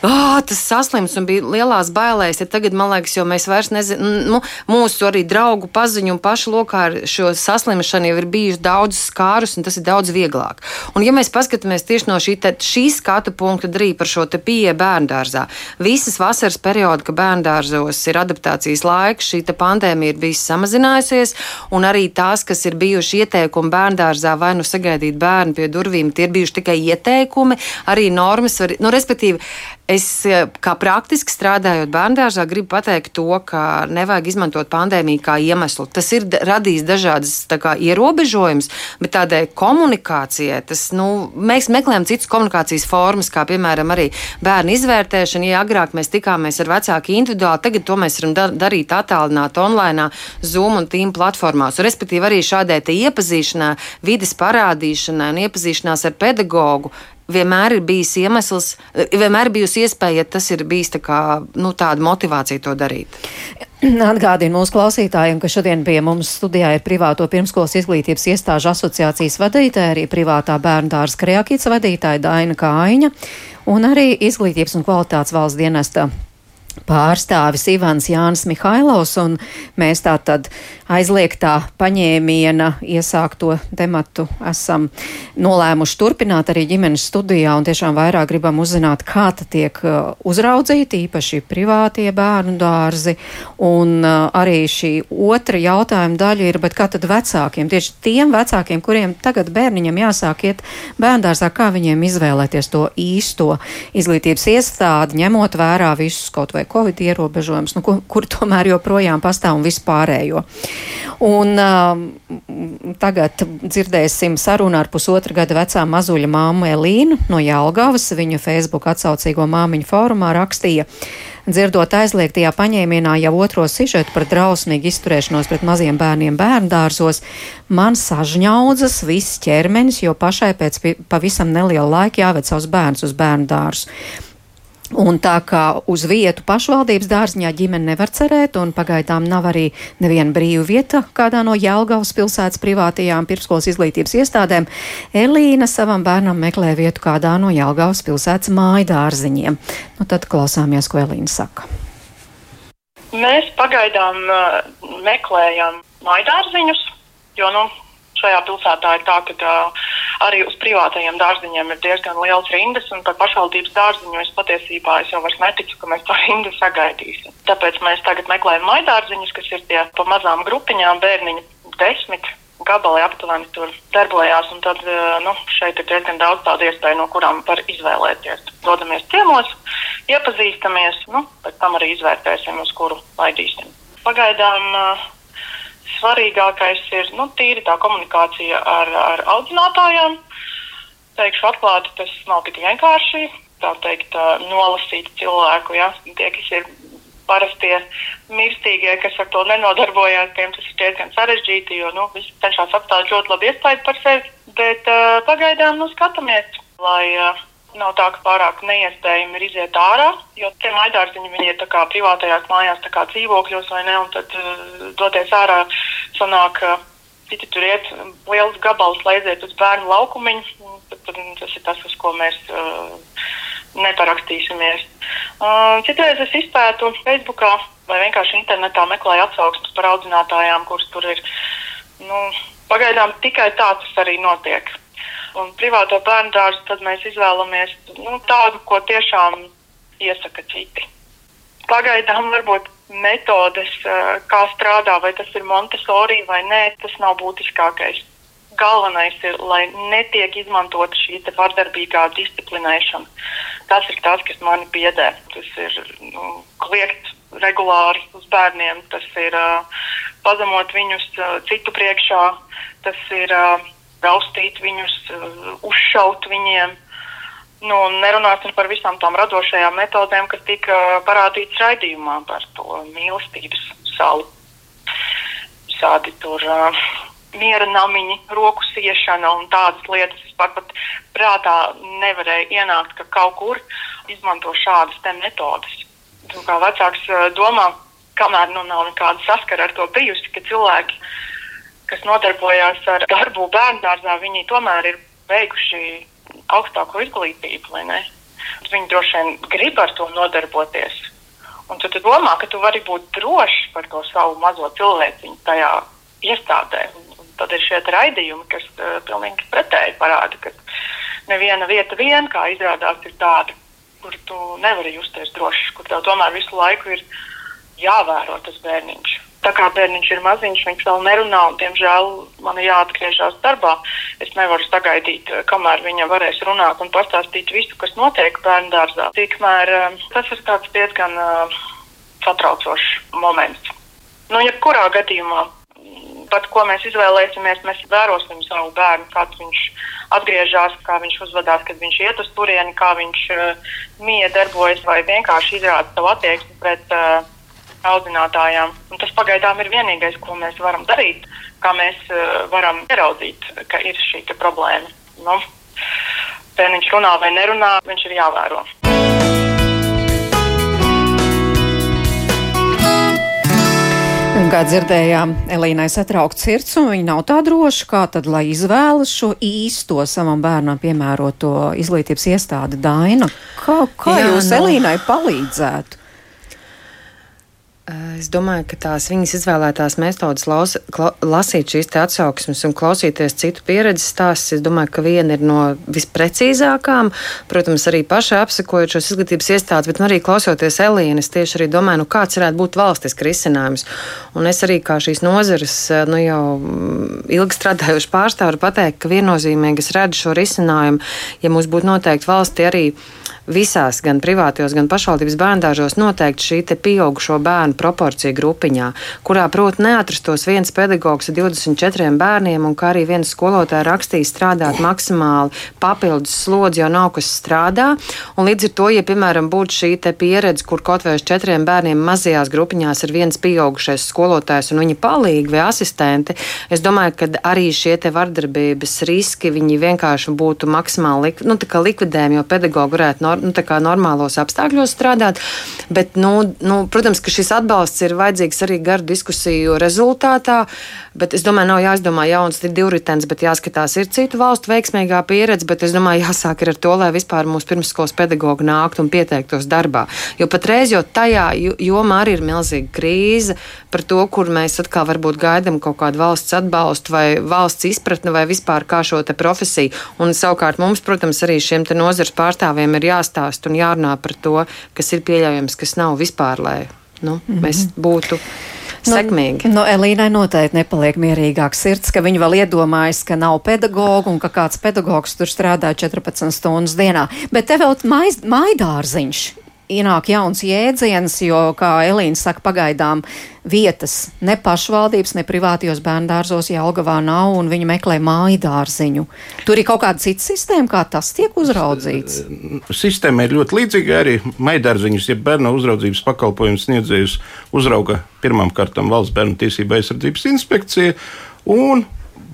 oh, tas saslims un bija lielās bailēs. Ja tagad, man liekas, jau mēs vairs nezinām, nu, mūsu arī draugu paziņu un pašu lokā ar šo saslimšanu jau ir bijuši daudz skārus, un tas ir daudz vieglāk. Un, ja mēs paskatāmies tieši no šī, šī skatu punkta arī par šo pieeju bērndārzā, visas vasaras periodu, kad bērndārzos ir adaptācijas laiks, šī pandēmija ir bijusi samazinājusies, un arī tās, kas ir bijuši ieteikumi bērndārzā, vai nu sagaidīt bērnu pie durvīm, tie ir bijuši tikai ieteikumi, arī normas, var, nu, respektīvi, Es eh, kā praktiski strādājot bērngārzā, gribu pateikt to, ka nevajag izmantot pandēmiju kā iemeslu. Tas ir radījis dažādas kā, ierobežojumus, bet tādai komunikācijai tas, nu, mēs meklējam citas komunikācijas formas, kā piemēram arī bērnu izvērtēšana. Ja agrāk mēs tikāmies ar vecāku individuāli, tagad to mēs varam da darīt attālināti online, Zoom un Team platformās. Respektīvi, arī šādai iepazīšanai, vidas parādīšanai un iepazīšanās ar pedagogu vienmēr ir bijis iemesls, vienmēr bijusi iespēja, ja tas ir bijis tā kā, nu, tāda motivācija to darīt. Atgādinu mūsu klausītājiem, ka šodien pie mums studijā ir privāto pirmskolas izglītības iestāžu asociācijas vadītāja, arī privātā bērnu dārza kreakīts vadītāja Daina Kāiņa un arī izglītības un kvalitātes valsts dienesta pārstāvis Ivans Jānis Mihailovs, un mēs tā tad aizliegtā paņēmiena iesākto tematu esam nolēmuši turpināt arī ģimenes studijā, un tiešām vairāk gribam uzzināt, kā tad tiek uh, uzraudzīti īpaši privātie bērnu dārzi, un uh, arī šī otra jautājuma daļa ir, bet kā tad vecākiem, tieši tiem vecākiem, kuriem tagad bērniņam jāsāk iet bērndārzā, kā viņiem izvēlēties to īsto izglītības iestādi, ņemot vērā visus kaut vai covid ierobežojumus, nu, kur, kur [LAUGHS] tomēr joprojām pastāv un vispārējo. Un uh, tagad dzirdēsim sarunu ar pusotra gada vecā mazuļa māmu Elīnu no Jālgavas. Viņa Facebook atsaucīgo māmiņu fórumā rakstīja. Dzirdot aizliegtajā paņēmienā jau otro sižetu par drausmīgu izturēšanos pret maziem bērniem bērndārzos, man sažņaudzas viss ķermenis, jo pašai pēc pavisam neliela laika jāved savus bērnus uz bērnu dārzu. Un tā kā uz vietu pašvaldības dārziņā ģimene nevar cerēt, un pagaidām nav arī neviena brīva vieta kādā no Jelgavas pilsētas privātajām pirmskolas izglītības iestādēm, Elīna savam bērnam meklē vietu kādā no Jelgavas pilsētas māju dārziņiem. Nu, tad klausāmies, ko Elīna saka. Mēs pagaidām uh, meklējam māju dārziņus, jo nu, šajā pilsētā ir tā, ka uh, arī uz privātajiem dārziņiem ir diezgan liels rindas, un par pašvaldības dārziņu es patiesībā es jau vairs neticu, ka mēs to [LAUGHS] rindu sagaidīsim. Tāpēc mēs tagad meklējam maidārziņus, kas ir tie pa mazām grupiņām bērniņi desmit. Gabali aptuveni tur darbojās, un tad nu, šeit ir diezgan daudz tādu iespēju, no kurām var izvēlēties. Dodamies ciemos, iepazīstamies, nu, pēc tam arī izvērtēsim, uz kuru laidīsim. Pagaidām uh, svarīgākais ir nu, tīri tā komunikācija ar, ar audzinātājiem. Teikšu atklāti, tas nav tik vienkārši. Tā teikt, nolasīt cilvēku, ja tie, kas ir parastie mirstīgie, kas ar to nenodarbojās, tiem tas ir diezgan sarežģīti, jo nu, visi cenšas atstāt ļoti labu iespēju par sevi. Bet uh, pagaidām nu, skatāmies, lai uh, Nav tā, ka pārāk neiespējami ir iziet ārā, jo tie maidārziņi viņi ir kā privātajās mājās, tā kā dzīvokļos vai ne, un tad uh, doties ārā sanāk, uh, citi tur iet liels gabals, lai aiziet uz bērnu. Tad, tad, tas ir tas, uz ko mēs uh, neparakstīsimies. Uh, citreiz es izpētu Facebookā vai vienkārši internetā meklēju atsauksmes par audzinātājām, kuras tur ir. Nu, pagaidām tikai tā tas arī notiek un privāto bērnu dārzu, tad mēs izvēlamies nu, tādu, ko tiešām iesaka citi. Pagaidām varbūt metodes, eh, kā strādā, vai tas ir Montesori vai nē, tas nav būtiskākais. Galvenais ir, lai netiek izmantota šī vardarbīgā disciplinēšana. Tas ir tas, kas mani biedē. Tas ir nu, kliegt regulāri uz bērniem, tas ir uh, pazemot viņus uh, citu priekšā, tas ir uh, raustīt viņus, uzšaut viņiem. Nu, nerunāsim par visām tām radošajām metodēm, kas tika parādītas raidījumā par to mīlestības salu. Visādi tur uh, miera namiņi, roku siešana un tādas lietas. Vispār pat prātā nevarēja ienākt, ka kaut kur izmanto šādas metodes. Un kā vecāks uh, domā, kamēr nu nav nekāda saskara ar to bijusi, ka cilvēki, kas nodarbojās ar darbu bērngārzā, viņi tomēr ir beiguši augstāko izglītību, vai ne? Viņi droši vien grib ar to nodarboties. Un tu, tu domā, ka tu vari būt drošs par to savu mazo cilvēciņu tajā iestādē. Un tad ir šie raidījumi, kas uh, pilnīgi pretēji parāda, ka neviena vieta vien, kā izrādās, ir tāda, kur tu nevari justies drošs, kur tev tomēr visu laiku ir jāvēro tas bērniņš tā kā bērniņš ir maziņš, viņš vēl nerunā, un, diemžēl, man ir jāatgriežas darbā. Es nevaru sagaidīt, eh, kamēr viņa varēs runāt un pastāstīt visu, kas notiek bērnu dārzā. Tikmēr eh, tas ir tāds diezgan uh, satraucošs moments. Nu, jebkurā gadījumā, pat ko mēs izvēlēsimies, mēs vērosim savu bērnu, kāds viņš atgriežas, kā viņš uzvedās, kad viņš iet uz turieni, kā viņš uh, mīja darbojas vai vienkārši izrāda savu attieksmi pret uh, audzinātājām. Un tas pagaidām ir vienīgais, ko mēs varam darīt, kā mēs uh, varam ieraudzīt, ka ir šī problēma. Nu, Bērniņš runā vai nerunā, viņš ir jāvēro. Kā dzirdējām, Elīnai satraukt sirds, un viņa nav tā droša, kā tad, lai izvēlas šo īsto savam bērnam piemēroto izglītības iestādi Daina. Kā, kā Jā, jūs no... Nu. Elīnai palīdzētu? Es domāju, ka tās viņas izvēlētās metodas kla, lasīt šīs atsauksmes un klausīties citu pieredzes stāstus, es domāju, ka viena ir no visprecīzākām. Protams, arī pašai apsekojot šos izglītības iestādes, bet nu arī klausoties Elīnas, tieši arī domāju, nu, kāds varētu būt valstiski risinājums. Un es arī kā šīs nozares nu, jau mm, ilgi strādājuši pārstāvi varu pateikt, ka viennozīmīgi es redzu šo risinājumu, ja mums būtu noteikti valsti arī visās, gan privātajos, gan pašvaldības bērndāžos noteikti šī pieaugušo bērnu proporcija grupiņā, kurā, protams, neatrastos viens pedagogs ar 24 bērniem, un kā arī viens skolotājs rakstīja strādāt maksimāli papildus slodzi, jo nav kas strādā. Un līdz ar to, ja, piemēram, būtu šī pieredze, kur kaut vai uz četriem bērniem mazajās grupiņās ir viens pieaugušais skolotājs un viņa palīgi vai asistenti, es domāju, ka arī šie vardarbības riski vienkārši būtu maksimāli lik, nu, likvidējami, jo pedagogi varētu no nor, nu, normālos apstākļos strādāt. Bet, nu, nu, protams, ka šis atbalsts ir vajadzīgs arī garu diskusiju rezultātā. Bet es domāju, nav jāizdomā jauns divritenis, bet jāskatās, ir citu valstu veiksmīgā pieredze. Bet es domāju, jāsāk ar to, lai vispār mūsu pirmsskolas pedagogi nāktu un pieteiktos darbā. Jo patreiz jau tajā jomā arī ir milzīga krīze par to, kur mēs atkal varbūt gaidām kaut kādu valsts atbalstu vai valsts izpratni vai vispār kā šo profesiju. Un savukārt mums, protams, arī šiem nozares pārstāvjiem ir jāsaka jāstāsta un jārunā par to, kas ir pieļaujams, kas nav vispār, lai nu, mm -hmm. mēs būtu. Nu, sekmīgi. No Elīnai noteikti nepaliek mierīgāks sirds, ka viņa vēl iedomājas, ka nav pedagoga un ka kāds pedagogs tur strādā 14 stundas dienā. Bet te vēl maidārziņš ienāk jauns jēdziens, jo, kā Elīna saka, pagaidām vietas ne pašvaldības, ne privātajos bērndārzos Jelgavā nav, un viņi meklē māju dārziņu. Tur ir kaut kāda cita sistēma, kā tas tiek uzraudzīts. Sistēma ir ļoti līdzīga arī maidārziņus, ja bērnu uzraudzības pakalpojums sniedzējus uzrauga pirmām kārtām valsts bērnu tiesība aizsardzības inspekcija, un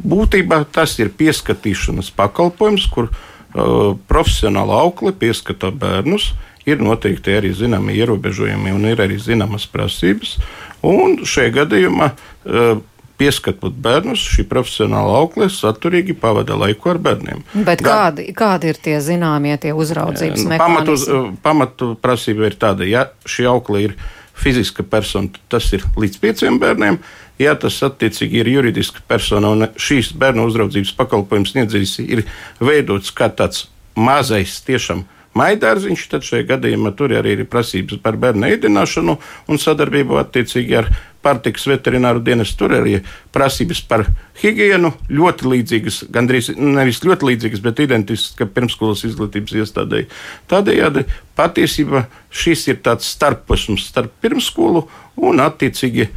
būtībā tas ir pieskatīšanas pakalpojums, kur uh, profesionāla aukle pieskata bērnus ir noteikti arī zināmi ierobežojumi un ir arī zināmas prasības. Un šajā gadījumā uh, pieskatot bērnus, šī profesionāla aukle saturīgi pavada laiku ar bērniem. Bet Gan, kādi, kādi ir tie zināmie tie uzraudzības nu, pamatu, pamatu prasība ir tāda, ja šī aukle ir fiziska persona, tas ir līdz pieciem bērniem. Ja tas attiecīgi ir juridiska persona un šīs bērnu uzraudzības pakalpojums sniedzējs ir veidots kā tāds mazais tiešām maidārziņš, tad šajā gadījumā tur arī ir prasības par bērnu ēdināšanu un sadarbību attiecīgi ar pārtiks veterināru dienestu. Tur arī prasības par higienu ļoti līdzīgas, gandrīz nevis ļoti līdzīgas, bet identiskas pirmskolas izglītības iestādēji. Tādējādi patiesībā šis ir tāds starposms starp pirmskolu un attiecīgi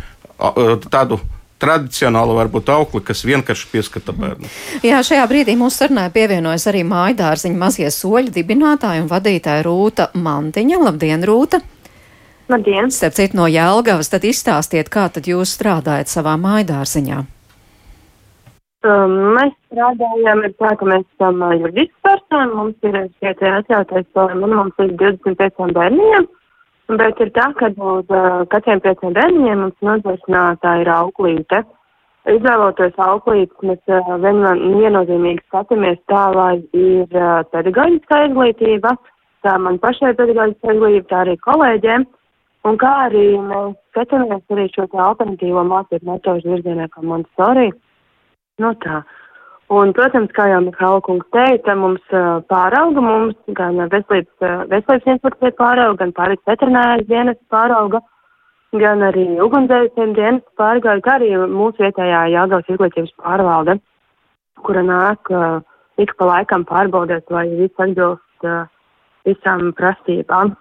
tādu tradicionāla varbūt aukli, kas vienkārši pieskata bērnu. Jā, šajā brīdī mūsu sarunai pievienojas arī mājadārziņa mazie soļi dibinātāja un vadītāja Rūta Mantiņa. Labdien, Rūta! Labdien! Starp citu no Jelgavas, tad izstāstiet, kā tad jūs strādājat savā mājadārziņā. Um, mēs strādājam, ir tā, ka mēs esam uh, juridiski personi, mums ir šie te atļautais minimums līdz 25 bērniem, bet ir tā, ka uz uh, katriem pieciem bērniem mums nodrošinātā ir auklīte. Izvēloties auklītes, mēs uh, vien, viennozīmīgi skatāmies tā, lai ir uh, pedagoģiskā izglītība, tā man pašai pedagoģiskā izglītība, tā arī kolēģiem, un kā arī mēs skatāmies arī šo alternatīvo mācību metožu virzienā, kā Montessori. Nu tā. Un, protams, kā jau Mihāla kungs teica, mums uh, pārauga, mums gan veselības, uh, veselības inspekcija pārauga, gan pārīgs veterinārijas dienas pārauga, gan arī ugunsdzēsiem dienas pārgāja, kā arī mūsu vietējā Jāgavas izglītības pārvalde, kura nāk uh, ik pa laikam pārbaudēt, vai viss atbilst visām prasībām.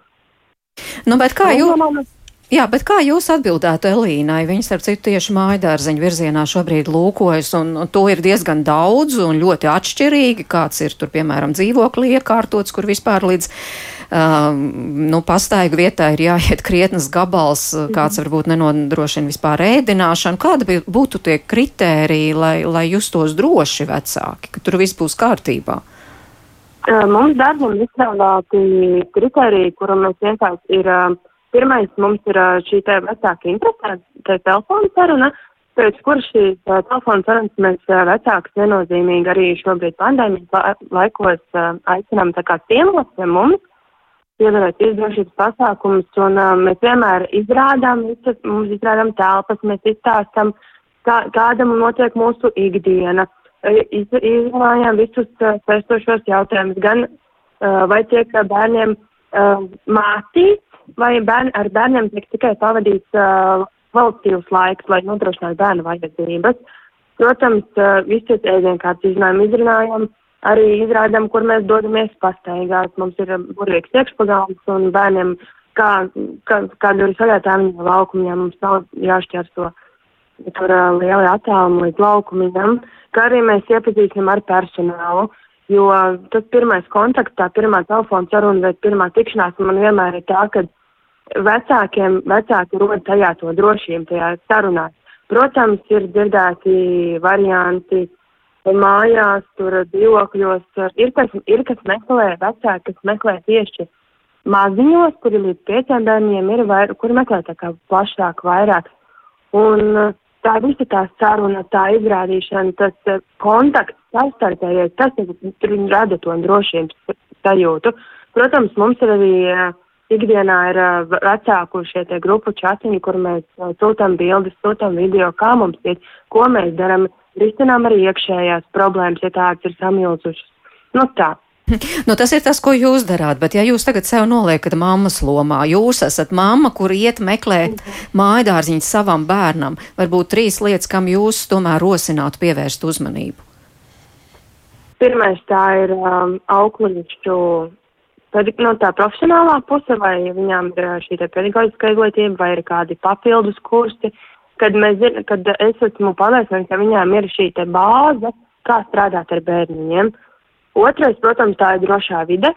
Nu, bet kā jūs? Jā, bet kā jūs atbildētu Elīnai? Viņa, starp citu, tieši mājadārziņu virzienā šobrīd lūkojas, un to ir diezgan daudz un ļoti atšķirīgi. Kāds ir tur, piemēram, dzīvokli iekārtots, kur vispār līdz uh, nu, pastaigu vietā ir jāiet krietnes gabals, kāds varbūt nenodrošina vispār ēdināšanu. Kāda būtu tie kritēriji, lai, lai justos droši vecāki, ka tur viss būs kārtībā? Mums darbam izstrādāti kriteriji, kuru mēs vienkārši ir. Uh, Pirmais mums ir šī te vecāka interesēta telefona saruna, pēc kur šīs telefona sarunas mēs vecākus viennozīmīgi arī šobrīd pandēmijas laikos aicinām tā kā ciemos pie mums, pievērst izdrošības pasākumus, un mēs vienmēr izrādām, visas, mums izrādām telpas, mēs izstāstam, kā, kāda notiek mūsu ikdiena, iz, izrunājām visus saistošos jautājumus, gan vai tiek bērniem mācīts, vai bērni, ar bērniem tiek tikai pavadīts uh, kvalitīvs laiks, lai nodrošinātu bērnu vajadzības. Protams, uh, visus ēdienkārtas izrunājam, izrunājam, arī izrādām, kur mēs dodamies pastaigāt. Mums ir burvīgs iekšpagāms un bērniem, kā, kā, kāda ir saļātā viņa laukumiem, mums nav jāšķērso tur uh, lieli attālumi līdz laukumiem, kā arī mēs iepazīstam ar personālu. Jo tas pirmais kontakts, tā pirmā telefona saruna vai pirmā tikšanās man vienmēr ir tā, ka vecākiem, vecāki rod tajā to drošību, tajā sarunā. Protams, ir dzirdēti varianti mājās, tur dzīvokļos. Ir kas, ir kas meklē, vecāki, kas meklē tieši maziņos, kuri līdz pieciem bērniem ir, vai, kuri meklē tā kā plašāk, vairāk. Un tā visa tā saruna, tā izrādīšana, tas kontakts, savstarpējais, tas ir, rada to drošības sajūtu. Protams, mums ir arī uh, ikdienā ir uh, vecāku šie tie grupu čatiņi, kur mēs uh, sūtām bildes, sūtām video, kā mums iet, ko mēs darām, risinām arī iekšējās problēmas, ja tādas ir samilzušas. Nu tā. Nu, tas ir tas, ko jūs darāt, bet ja jūs tagad sev noliekat mammas lomā, jūs esat mamma, kur iet meklēt mājādārziņu savam bērnam, varbūt trīs lietas, kam jūs tomēr rosinātu pievērst uzmanību. Pirmais tā ir um, aukliņšu Tad no tā profesionālā puse, vai viņām ir šī pedagoģiskā izglītība, vai ir kādi papildus kursi, kad, mēs, kad es esmu pārliecināts, ka viņām ir šī bāze, kā strādāt ar bērniņiem. Otrais, protams, tā ir drošā vide,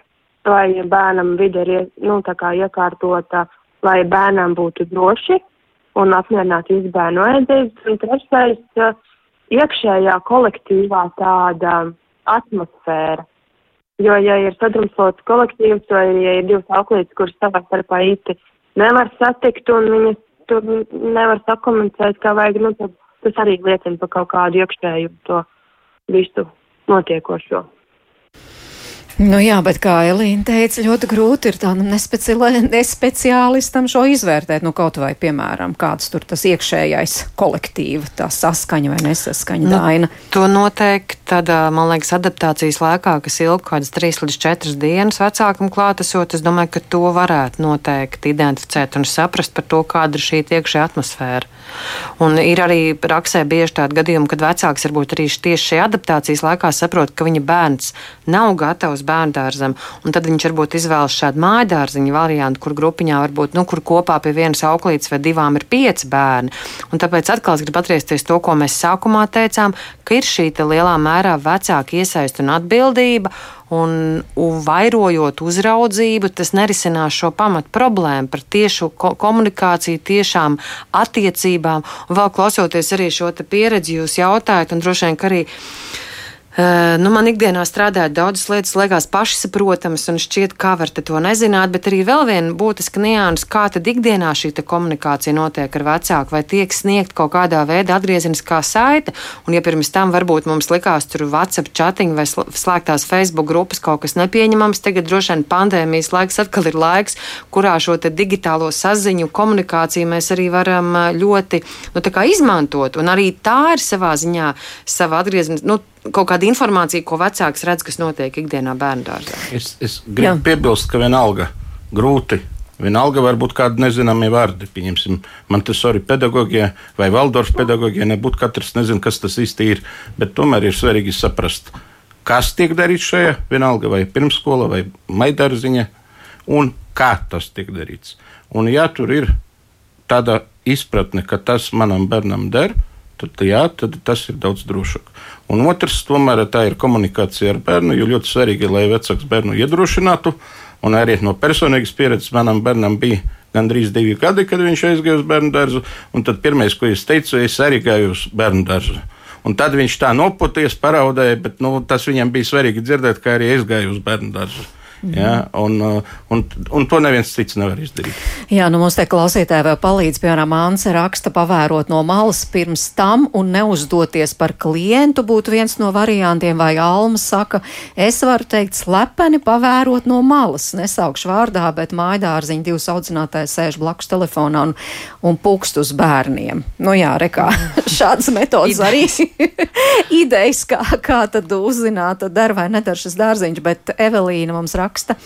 lai bērnam vide ir nu, iekārtota, lai bērnam būtu droši un apmierināti visu bērnu vajadzības. Un trešais, iekšējā kolektīvā tāda atmosfēra Jo, ja ir sadrumstalots kolektīvs vai ja ir divas auklītes, kuras savā starpā īsti nevar satikt un viņas tur nevar sakomunicēt, kā vajag, nu, tad tas arī liecina par kaut kādu iekšēju to visu notiekošo. Nu jā, bet kā Elīna teica, ļoti grūti ir tādam nespeciālistam šo izvērtēt. Nu, kaut vai, piemēram, kāds tur tas iekšējais kolektīva, tā saskaņa vai nesaskaņa nu, daina. To noteikti tādā, man liekas, adaptācijas laikā, kas ilg kādas 3 līdz 4 dienas vecākam klātesot, es domāju, ka to varētu noteikti identificēt un saprast par to, kāda ir šī iekšējā atmosfēra. Un ir arī praksē bieži tādi gadījumi, kad vecāks varbūt arī tieši šajā adaptācijas laikā saprot, ka viņa bērns nav gatavs bērndārzam, un tad viņš varbūt izvēlas šādu mājādārziņu variantu, kur grupiņā varbūt, nu, kur kopā pie vienas auklītes vai divām ir pieci bērni. Un tāpēc atkal es gribu atgriezties to, ko mēs sākumā teicām, ka ir šī lielā mērā vecāka iesaista un atbildība. Un, un vairojot uzraudzību, tas nerisinās šo pamatu problēmu par tiešu ko komunikāciju, tiešām attiecībām. Un vēl klausoties arī šo pieredzi, jūs jautājat, un droši vien arī nu, man ikdienā strādājot daudzas lietas, liekas pašsaprotamas, un šķiet, kā var to nezināt, bet arī vēl viena būtiska nianses, kā tad ikdienā šī komunikācija notiek ar vecāku, vai tiek sniegt kaut kādā veidā atgriezeniskā saite. Un, ja pirms tam varbūt mums likās tur WhatsApp chatiņi vai slēgtās Facebook grupas kaut kas nepieņemams, tagad droši vien pandēmijas laiks atkal ir laiks, kurā šo digitālo saziņu, komunikāciju mēs arī varam eh, ļoti nu, izmantot. Un arī tā ir savā ziņā sava atgriezeniskā. Nu, kaut kāda informācija, ko vecāks redz, kas notiek ikdienā bērnu dārzā. Es, es gribu Jā. piebilst, ka vienalga grūti. Vienalga var būt kādi nezināmi vārdi. Pieņemsim, Montesori pedagogijā vai Valdorfa pedagogijā nebūtu katrs nezina, kas tas īsti ir. Bet tomēr ir svarīgi saprast, kas tiek darīts šajā vienalga vai pirmsskola vai maidārziņa un kā tas tiek darīts. Un ja tur ir tāda izpratne, ka tas manam bērnam der, tad, jā, tad tas ir daudz drošāk. Un otrs, tomēr tā ir komunikācija ar bērnu, jo ļoti svarīgi, lai vecāks bērnu iedrošinātu. Un arī no personīgas pieredzes manam bērnam bija gandrīz divi gadi, kad viņš aizgāja uz bērnu dārzu. Un tad pirmais, ko es teicu, es arī gāju uz bērnu dārzu. Un tad viņš tā nopoties, paraudēja, bet nu, tas viņam bija svarīgi dzirdēt, kā arī es gāju uz bērnu dārzu. Ja, un, uh, un, un to neviens cits nevar izdarīt. Jā, nu mums te klausītāji vēl palīdz, piemēram, Anse raksta pavērot no malas pirms tam un neuzdoties par klientu būtu viens no variantiem, vai Alma saka, es varu teikt slepeni pavērot no malas, nesaukšu vārdā, bet mājdārziņa divas audzinātājs sēž blakus telefonā un, un pukst uz bērniem. Nu jā, rekā, [LAUGHS] šādas metodas arī [LAUGHS] idejas, kā, kā tad uzzināt, dar vai nedar šis dārziņš, bet Evelīna mums raksta raksta.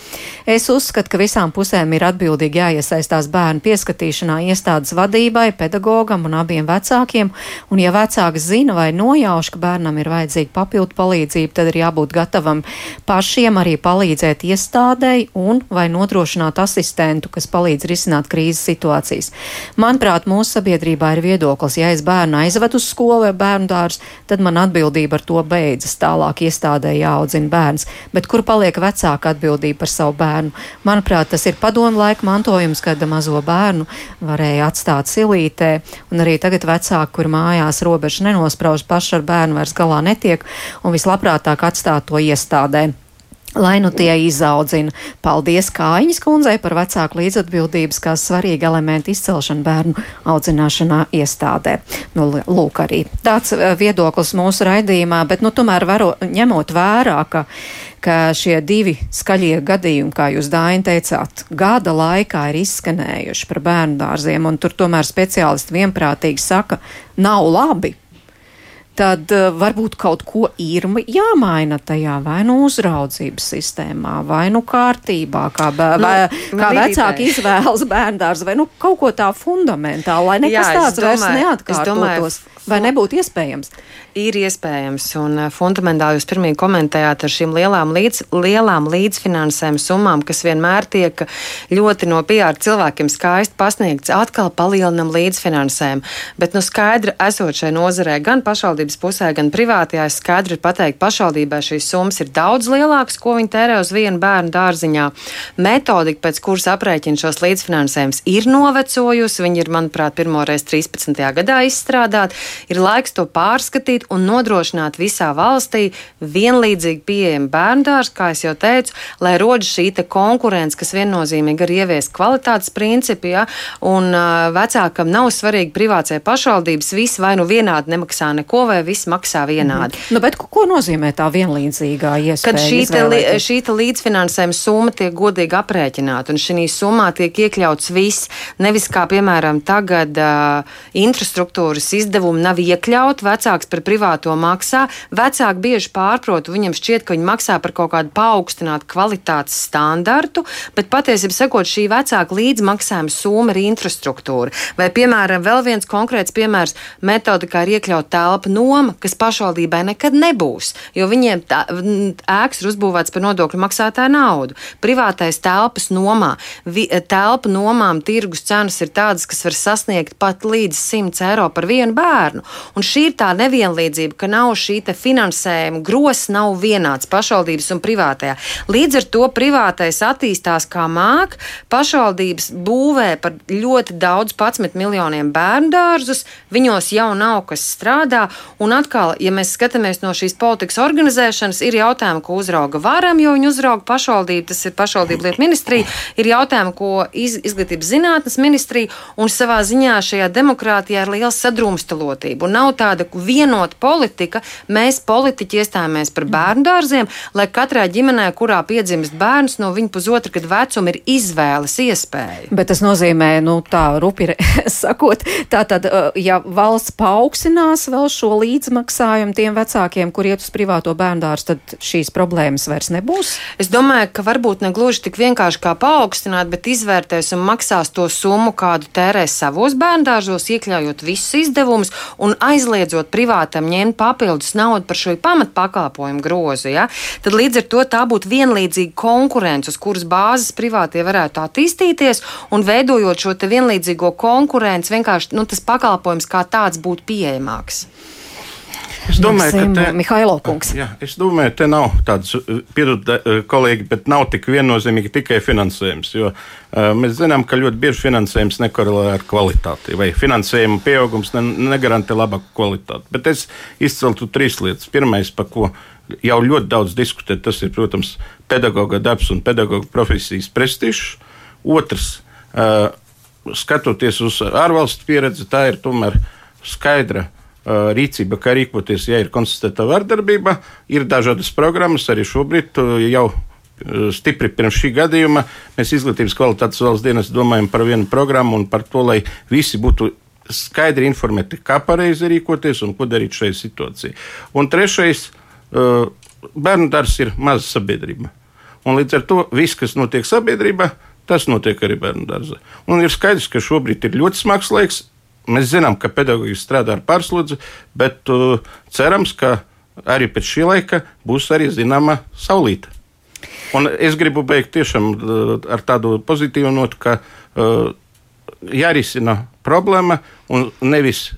Es uzskatu, ka visām pusēm ir atbildīgi jāiesaistās bērnu pieskatīšanā iestādes vadībai, pedagogam un abiem vecākiem, un ja vecāks zina vai nojauš, ka bērnam ir vajadzīga papildu palīdzība, tad ir jābūt gatavam pašiem arī palīdzēt iestādēji un vai nodrošināt asistentu, kas palīdz risināt krīzes situācijas. Manuprāt, mūsu sabiedrībā ir viedoklis, ja es bērnu aizvedu uz skolu vai bērnu dārzu, tad man atbildība ar to beidzas. Tālāk iestādē jāaudzina bērns. Bet kur paliek vecāka atbildība? Atbildību par savu bērnu. Manuprāt, tas ir padomu laika mantojums, kad mazo bērnu varēja atstāt silītē, un arī tagad vecāki, kur mājās robežu nenosprauž paši ar bērnu vairs galā netiek, un vislabprātāk atstāt to iestādē. Lai nu tie izaudzina. Paldies Kājiņas kundzei par vecāku līdzatbildības kā svarīgu elementu izcelšanu bērnu audzināšanā iestādē. Nu, lūk, arī tāds eh, viedoklis mūsu raidījumā, bet, nu, tomēr varo, ņemot vērā, ka ka šie divi skaļie gadījumi, kā jūs Dāņi teicāt, gada laikā ir izskanējuši par bērnu dārziem, un tur tomēr speciālisti vienprātīgi saka, nav labi, tad uh, varbūt kaut ko ir jāmaina tajā vai nu uzraudzības sistēmā, vai nu kārtībā, kā, bē, nu, vai, kā vecāki izvēlas [LAUGHS] bērndārzu, vai nu kaut ko tā fundamentāli, lai nekas Jā, tāds domāju, vairs neatkārtotos. Vai nebūtu iespējams? Ir iespējams, un uh, fundamentāli jūs pirmie komentējāt ar šīm lielām, līdz, lielām līdzfinansējuma summām, kas vienmēr tiek ļoti no PR cilvēkiem skaisti pasniegts, atkal palielinam līdzfinansējumu. Bet, nu, skaidri esot šai nozarē gan pašvaldības pusē, gan privātajā, skaidri ir pateikt, pašvaldībai šīs summas ir daudz lielākas, ko viņi tērē uz vienu bērnu dārziņā. Metodika, pēc kuras aprēķina šos līdzfinansējumus, ir novecojusi. Viņi ir, manuprāt, pirmoreiz 13. gadā izstrādāti ir laiks to pārskatīt un nodrošināt visā valstī vienlīdzīgi pieejamu bērndārstu, kā jau teicu, lai rodas šī konkurence, kas viennozīmīgi arī ievies kvalitātes principu, ja, un uh, vecākam nav svarīgi privācijai pašvaldības, visi vai nu vienādi nemaksā neko, vai viss maksā vienādi. Mm nu, bet ko nozīmē tā vienlīdzīgā iespēja? Kad šī, te, šī te līdzfinansējuma summa tiek godīgi aprēķināta, un šī summā tiek iekļauts viss, nevis kā piemēram tagad uh, infrastruktūras izdevumi nav iekļauti, vecāks par privāto maksā. Vecāki bieži pārprot, viņam šķiet, ka viņi maksā par kaut kādu paaugstinātu kvalitātes standartu, bet patiesībā sakot, šī vecāka līdzmaksājuma summa ir infrastruktūra. Vai, piemēram, vēl viens konkrēts piemērs - metodikā ir iekļauta telpa noma, kas pašvaldībai nekad nebūs, jo viņiem tā, ēkas ir uzbūvēts par nodokļu maksātāju naudu. Privātais telpas nomā, vi, telpu nomām tirgus cenas ir tādas, kas var sasniegt pat līdz 100 eiro par vienu bērnu. Un šī ir tā nevienlīdzība, ka nav šī finansējuma gros, nav vienāds pašvaldības un privātajā. Līdz ar to privātais attīstās kā māk, pašvaldības būvē par ļoti daudz, 11 miljoniem bērnu dārzus, viņos jau nav kas strādā. Un atkal, ja mēs skatāmies no šīs politikas organizēšanas, ir jautājumi, ko uzrauga varam, jo viņi uzrauga pašvaldību, tas ir pašvaldību lietu ministrija, ir jautājumi, ko iz, izglītības zinātnes ministrija, un savā ziņā šajā demokrātijā ir liela sadrumstalotība. Un nav tāda vienota politika. Mēs politiķi iestājāmies par bērnu dārziem, lai katrā ģimenē, kurā piedzimst bērns, no viņa pusotra gada vecuma ir izvēles iespēja. Bet tas nozīmē, nu tā rupi [LAUGHS] sakot, tā tad, uh, ja valsts paaugstinās vēl šo līdzmaksājumu tiem vecākiem, kur iet uz privāto bērndārstu, tad šīs problēmas vairs nebūs? Es domāju, ka varbūt ne gluži tik vienkārši kā paaugstināt, bet izvērtēs un maksās to summu, kādu tērēs savos bērndārzos, iekļaujot visus izdevumus un aizliedzot privātam ņemt papildus naudu par šo pamatpakalpojumu grozu. Ja? Tad līdz ar to tā būtu vienlīdzīga konkurence, uz kuras bāzes privātie varētu attīstīties un veidojot šo vienlīdzīgo konkurenci, vienkārši nu, tas pakalpojums kā tāds būtu pieejamāks. Es domāju, ka te, Mihailo kungs. Jā, es domāju, te nav tāds, piedod, kolēģi, bet nav tik viennozīmīgi tikai finansējums. Jo uh, mēs zinām, ka ļoti bieži finansējums nekorelē ar kvalitāti, vai finansējuma pieaugums ne, negarantē labāku kvalitāti. Bet es izceltu trīs lietas. Pirmais, par ko jau ļoti daudz diskutē, tas ir, protams, pedagoga darbs un pedagoga profesijas prestižs. Otrs, uh, skatoties uz ārvalstu pieredzi, tā ir tomēr skaidra rīcība, kā rīkoties, ja ir konstatēta vardarbība. Ir dažādas programmas, arī šobrīd jau stipri pirms šī gadījuma mēs izglītības kvalitātes valsts dienas domājam par vienu programmu un par to, lai visi būtu skaidri informēti, kā pareizi rīkoties un ko darīt šajā situācijā. Un trešais, bērnu dārsts ir maza sabiedrība. Un līdz ar to viss, kas notiek sabiedrībā, tas notiek arī bērnu dārzā. Un ir skaidrs, ka šobrīd ir ļoti smags laiks, Mēs zinām, ka pedagoģi strādā ar pārslodzi, bet uh, cerams, ka arī pēc šī laika būs arī zināma saulīte. Un es gribu beigt tiešām uh, ar tādu pozitīvu notu, ka uh, jārisina problēma, un nevis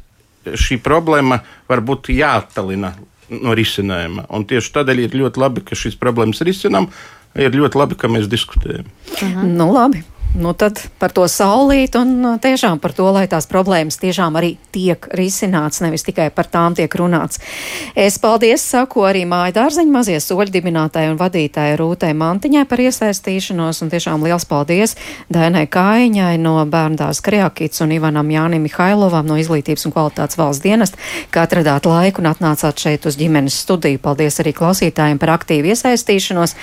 šī problēma var būt jāattalina no risinājuma. Un tieši tādēļ ir ļoti labi, ka šīs problēmas risinām. Ir ļoti labi, ka mēs diskutējam. Mhm. Nu, labi nu tad par to saulīt un uh, tiešām par to, lai tās problēmas tiešām arī tiek risināts, nevis tikai par tām tiek runāts. Es paldies saku arī māju dārzeņu mazie soļu dibinātāji un vadītāji Rūtai Mantiņai par iesaistīšanos un tiešām liels paldies Dainai Kāiņai no bērndās Kriakits un Ivanam Jānim Mihailovam no Izglītības un kvalitātes valsts dienest, ka atradāt laiku un atnācāt šeit uz ģimenes studiju. Paldies arī klausītājiem par aktīvu iesaistīšanos.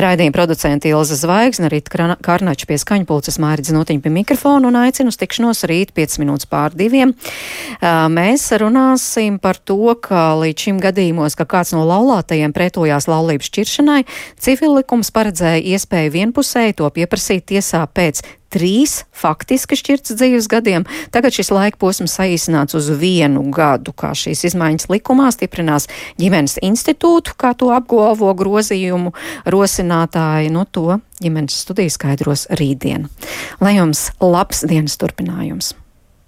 Raidījuma producenti Ilza Zvaigzne, Rita Karnača pie pulces Mārķis Notiņa pie mikrofona un aicinu uz tikšanos rīt 5 minūtes pār diviem. Mēs runāsim par to, ka līdz šim gadījumos, ka kāds no laulātajiem pretojās laulības šķiršanai, civillikums paredzēja iespēju vienpusēji to pieprasīt tiesā pēc trīs faktiski šķirts dzīves gadiem. Tagad šis laika posms saīsināts uz vienu gadu, kā šīs izmaiņas likumā stiprinās ģimenes institūtu, kā to apgalvo grozījumu rosinātāji. No to ģimenes studijas skaidros rītdien. Lai jums labs dienas turpinājums!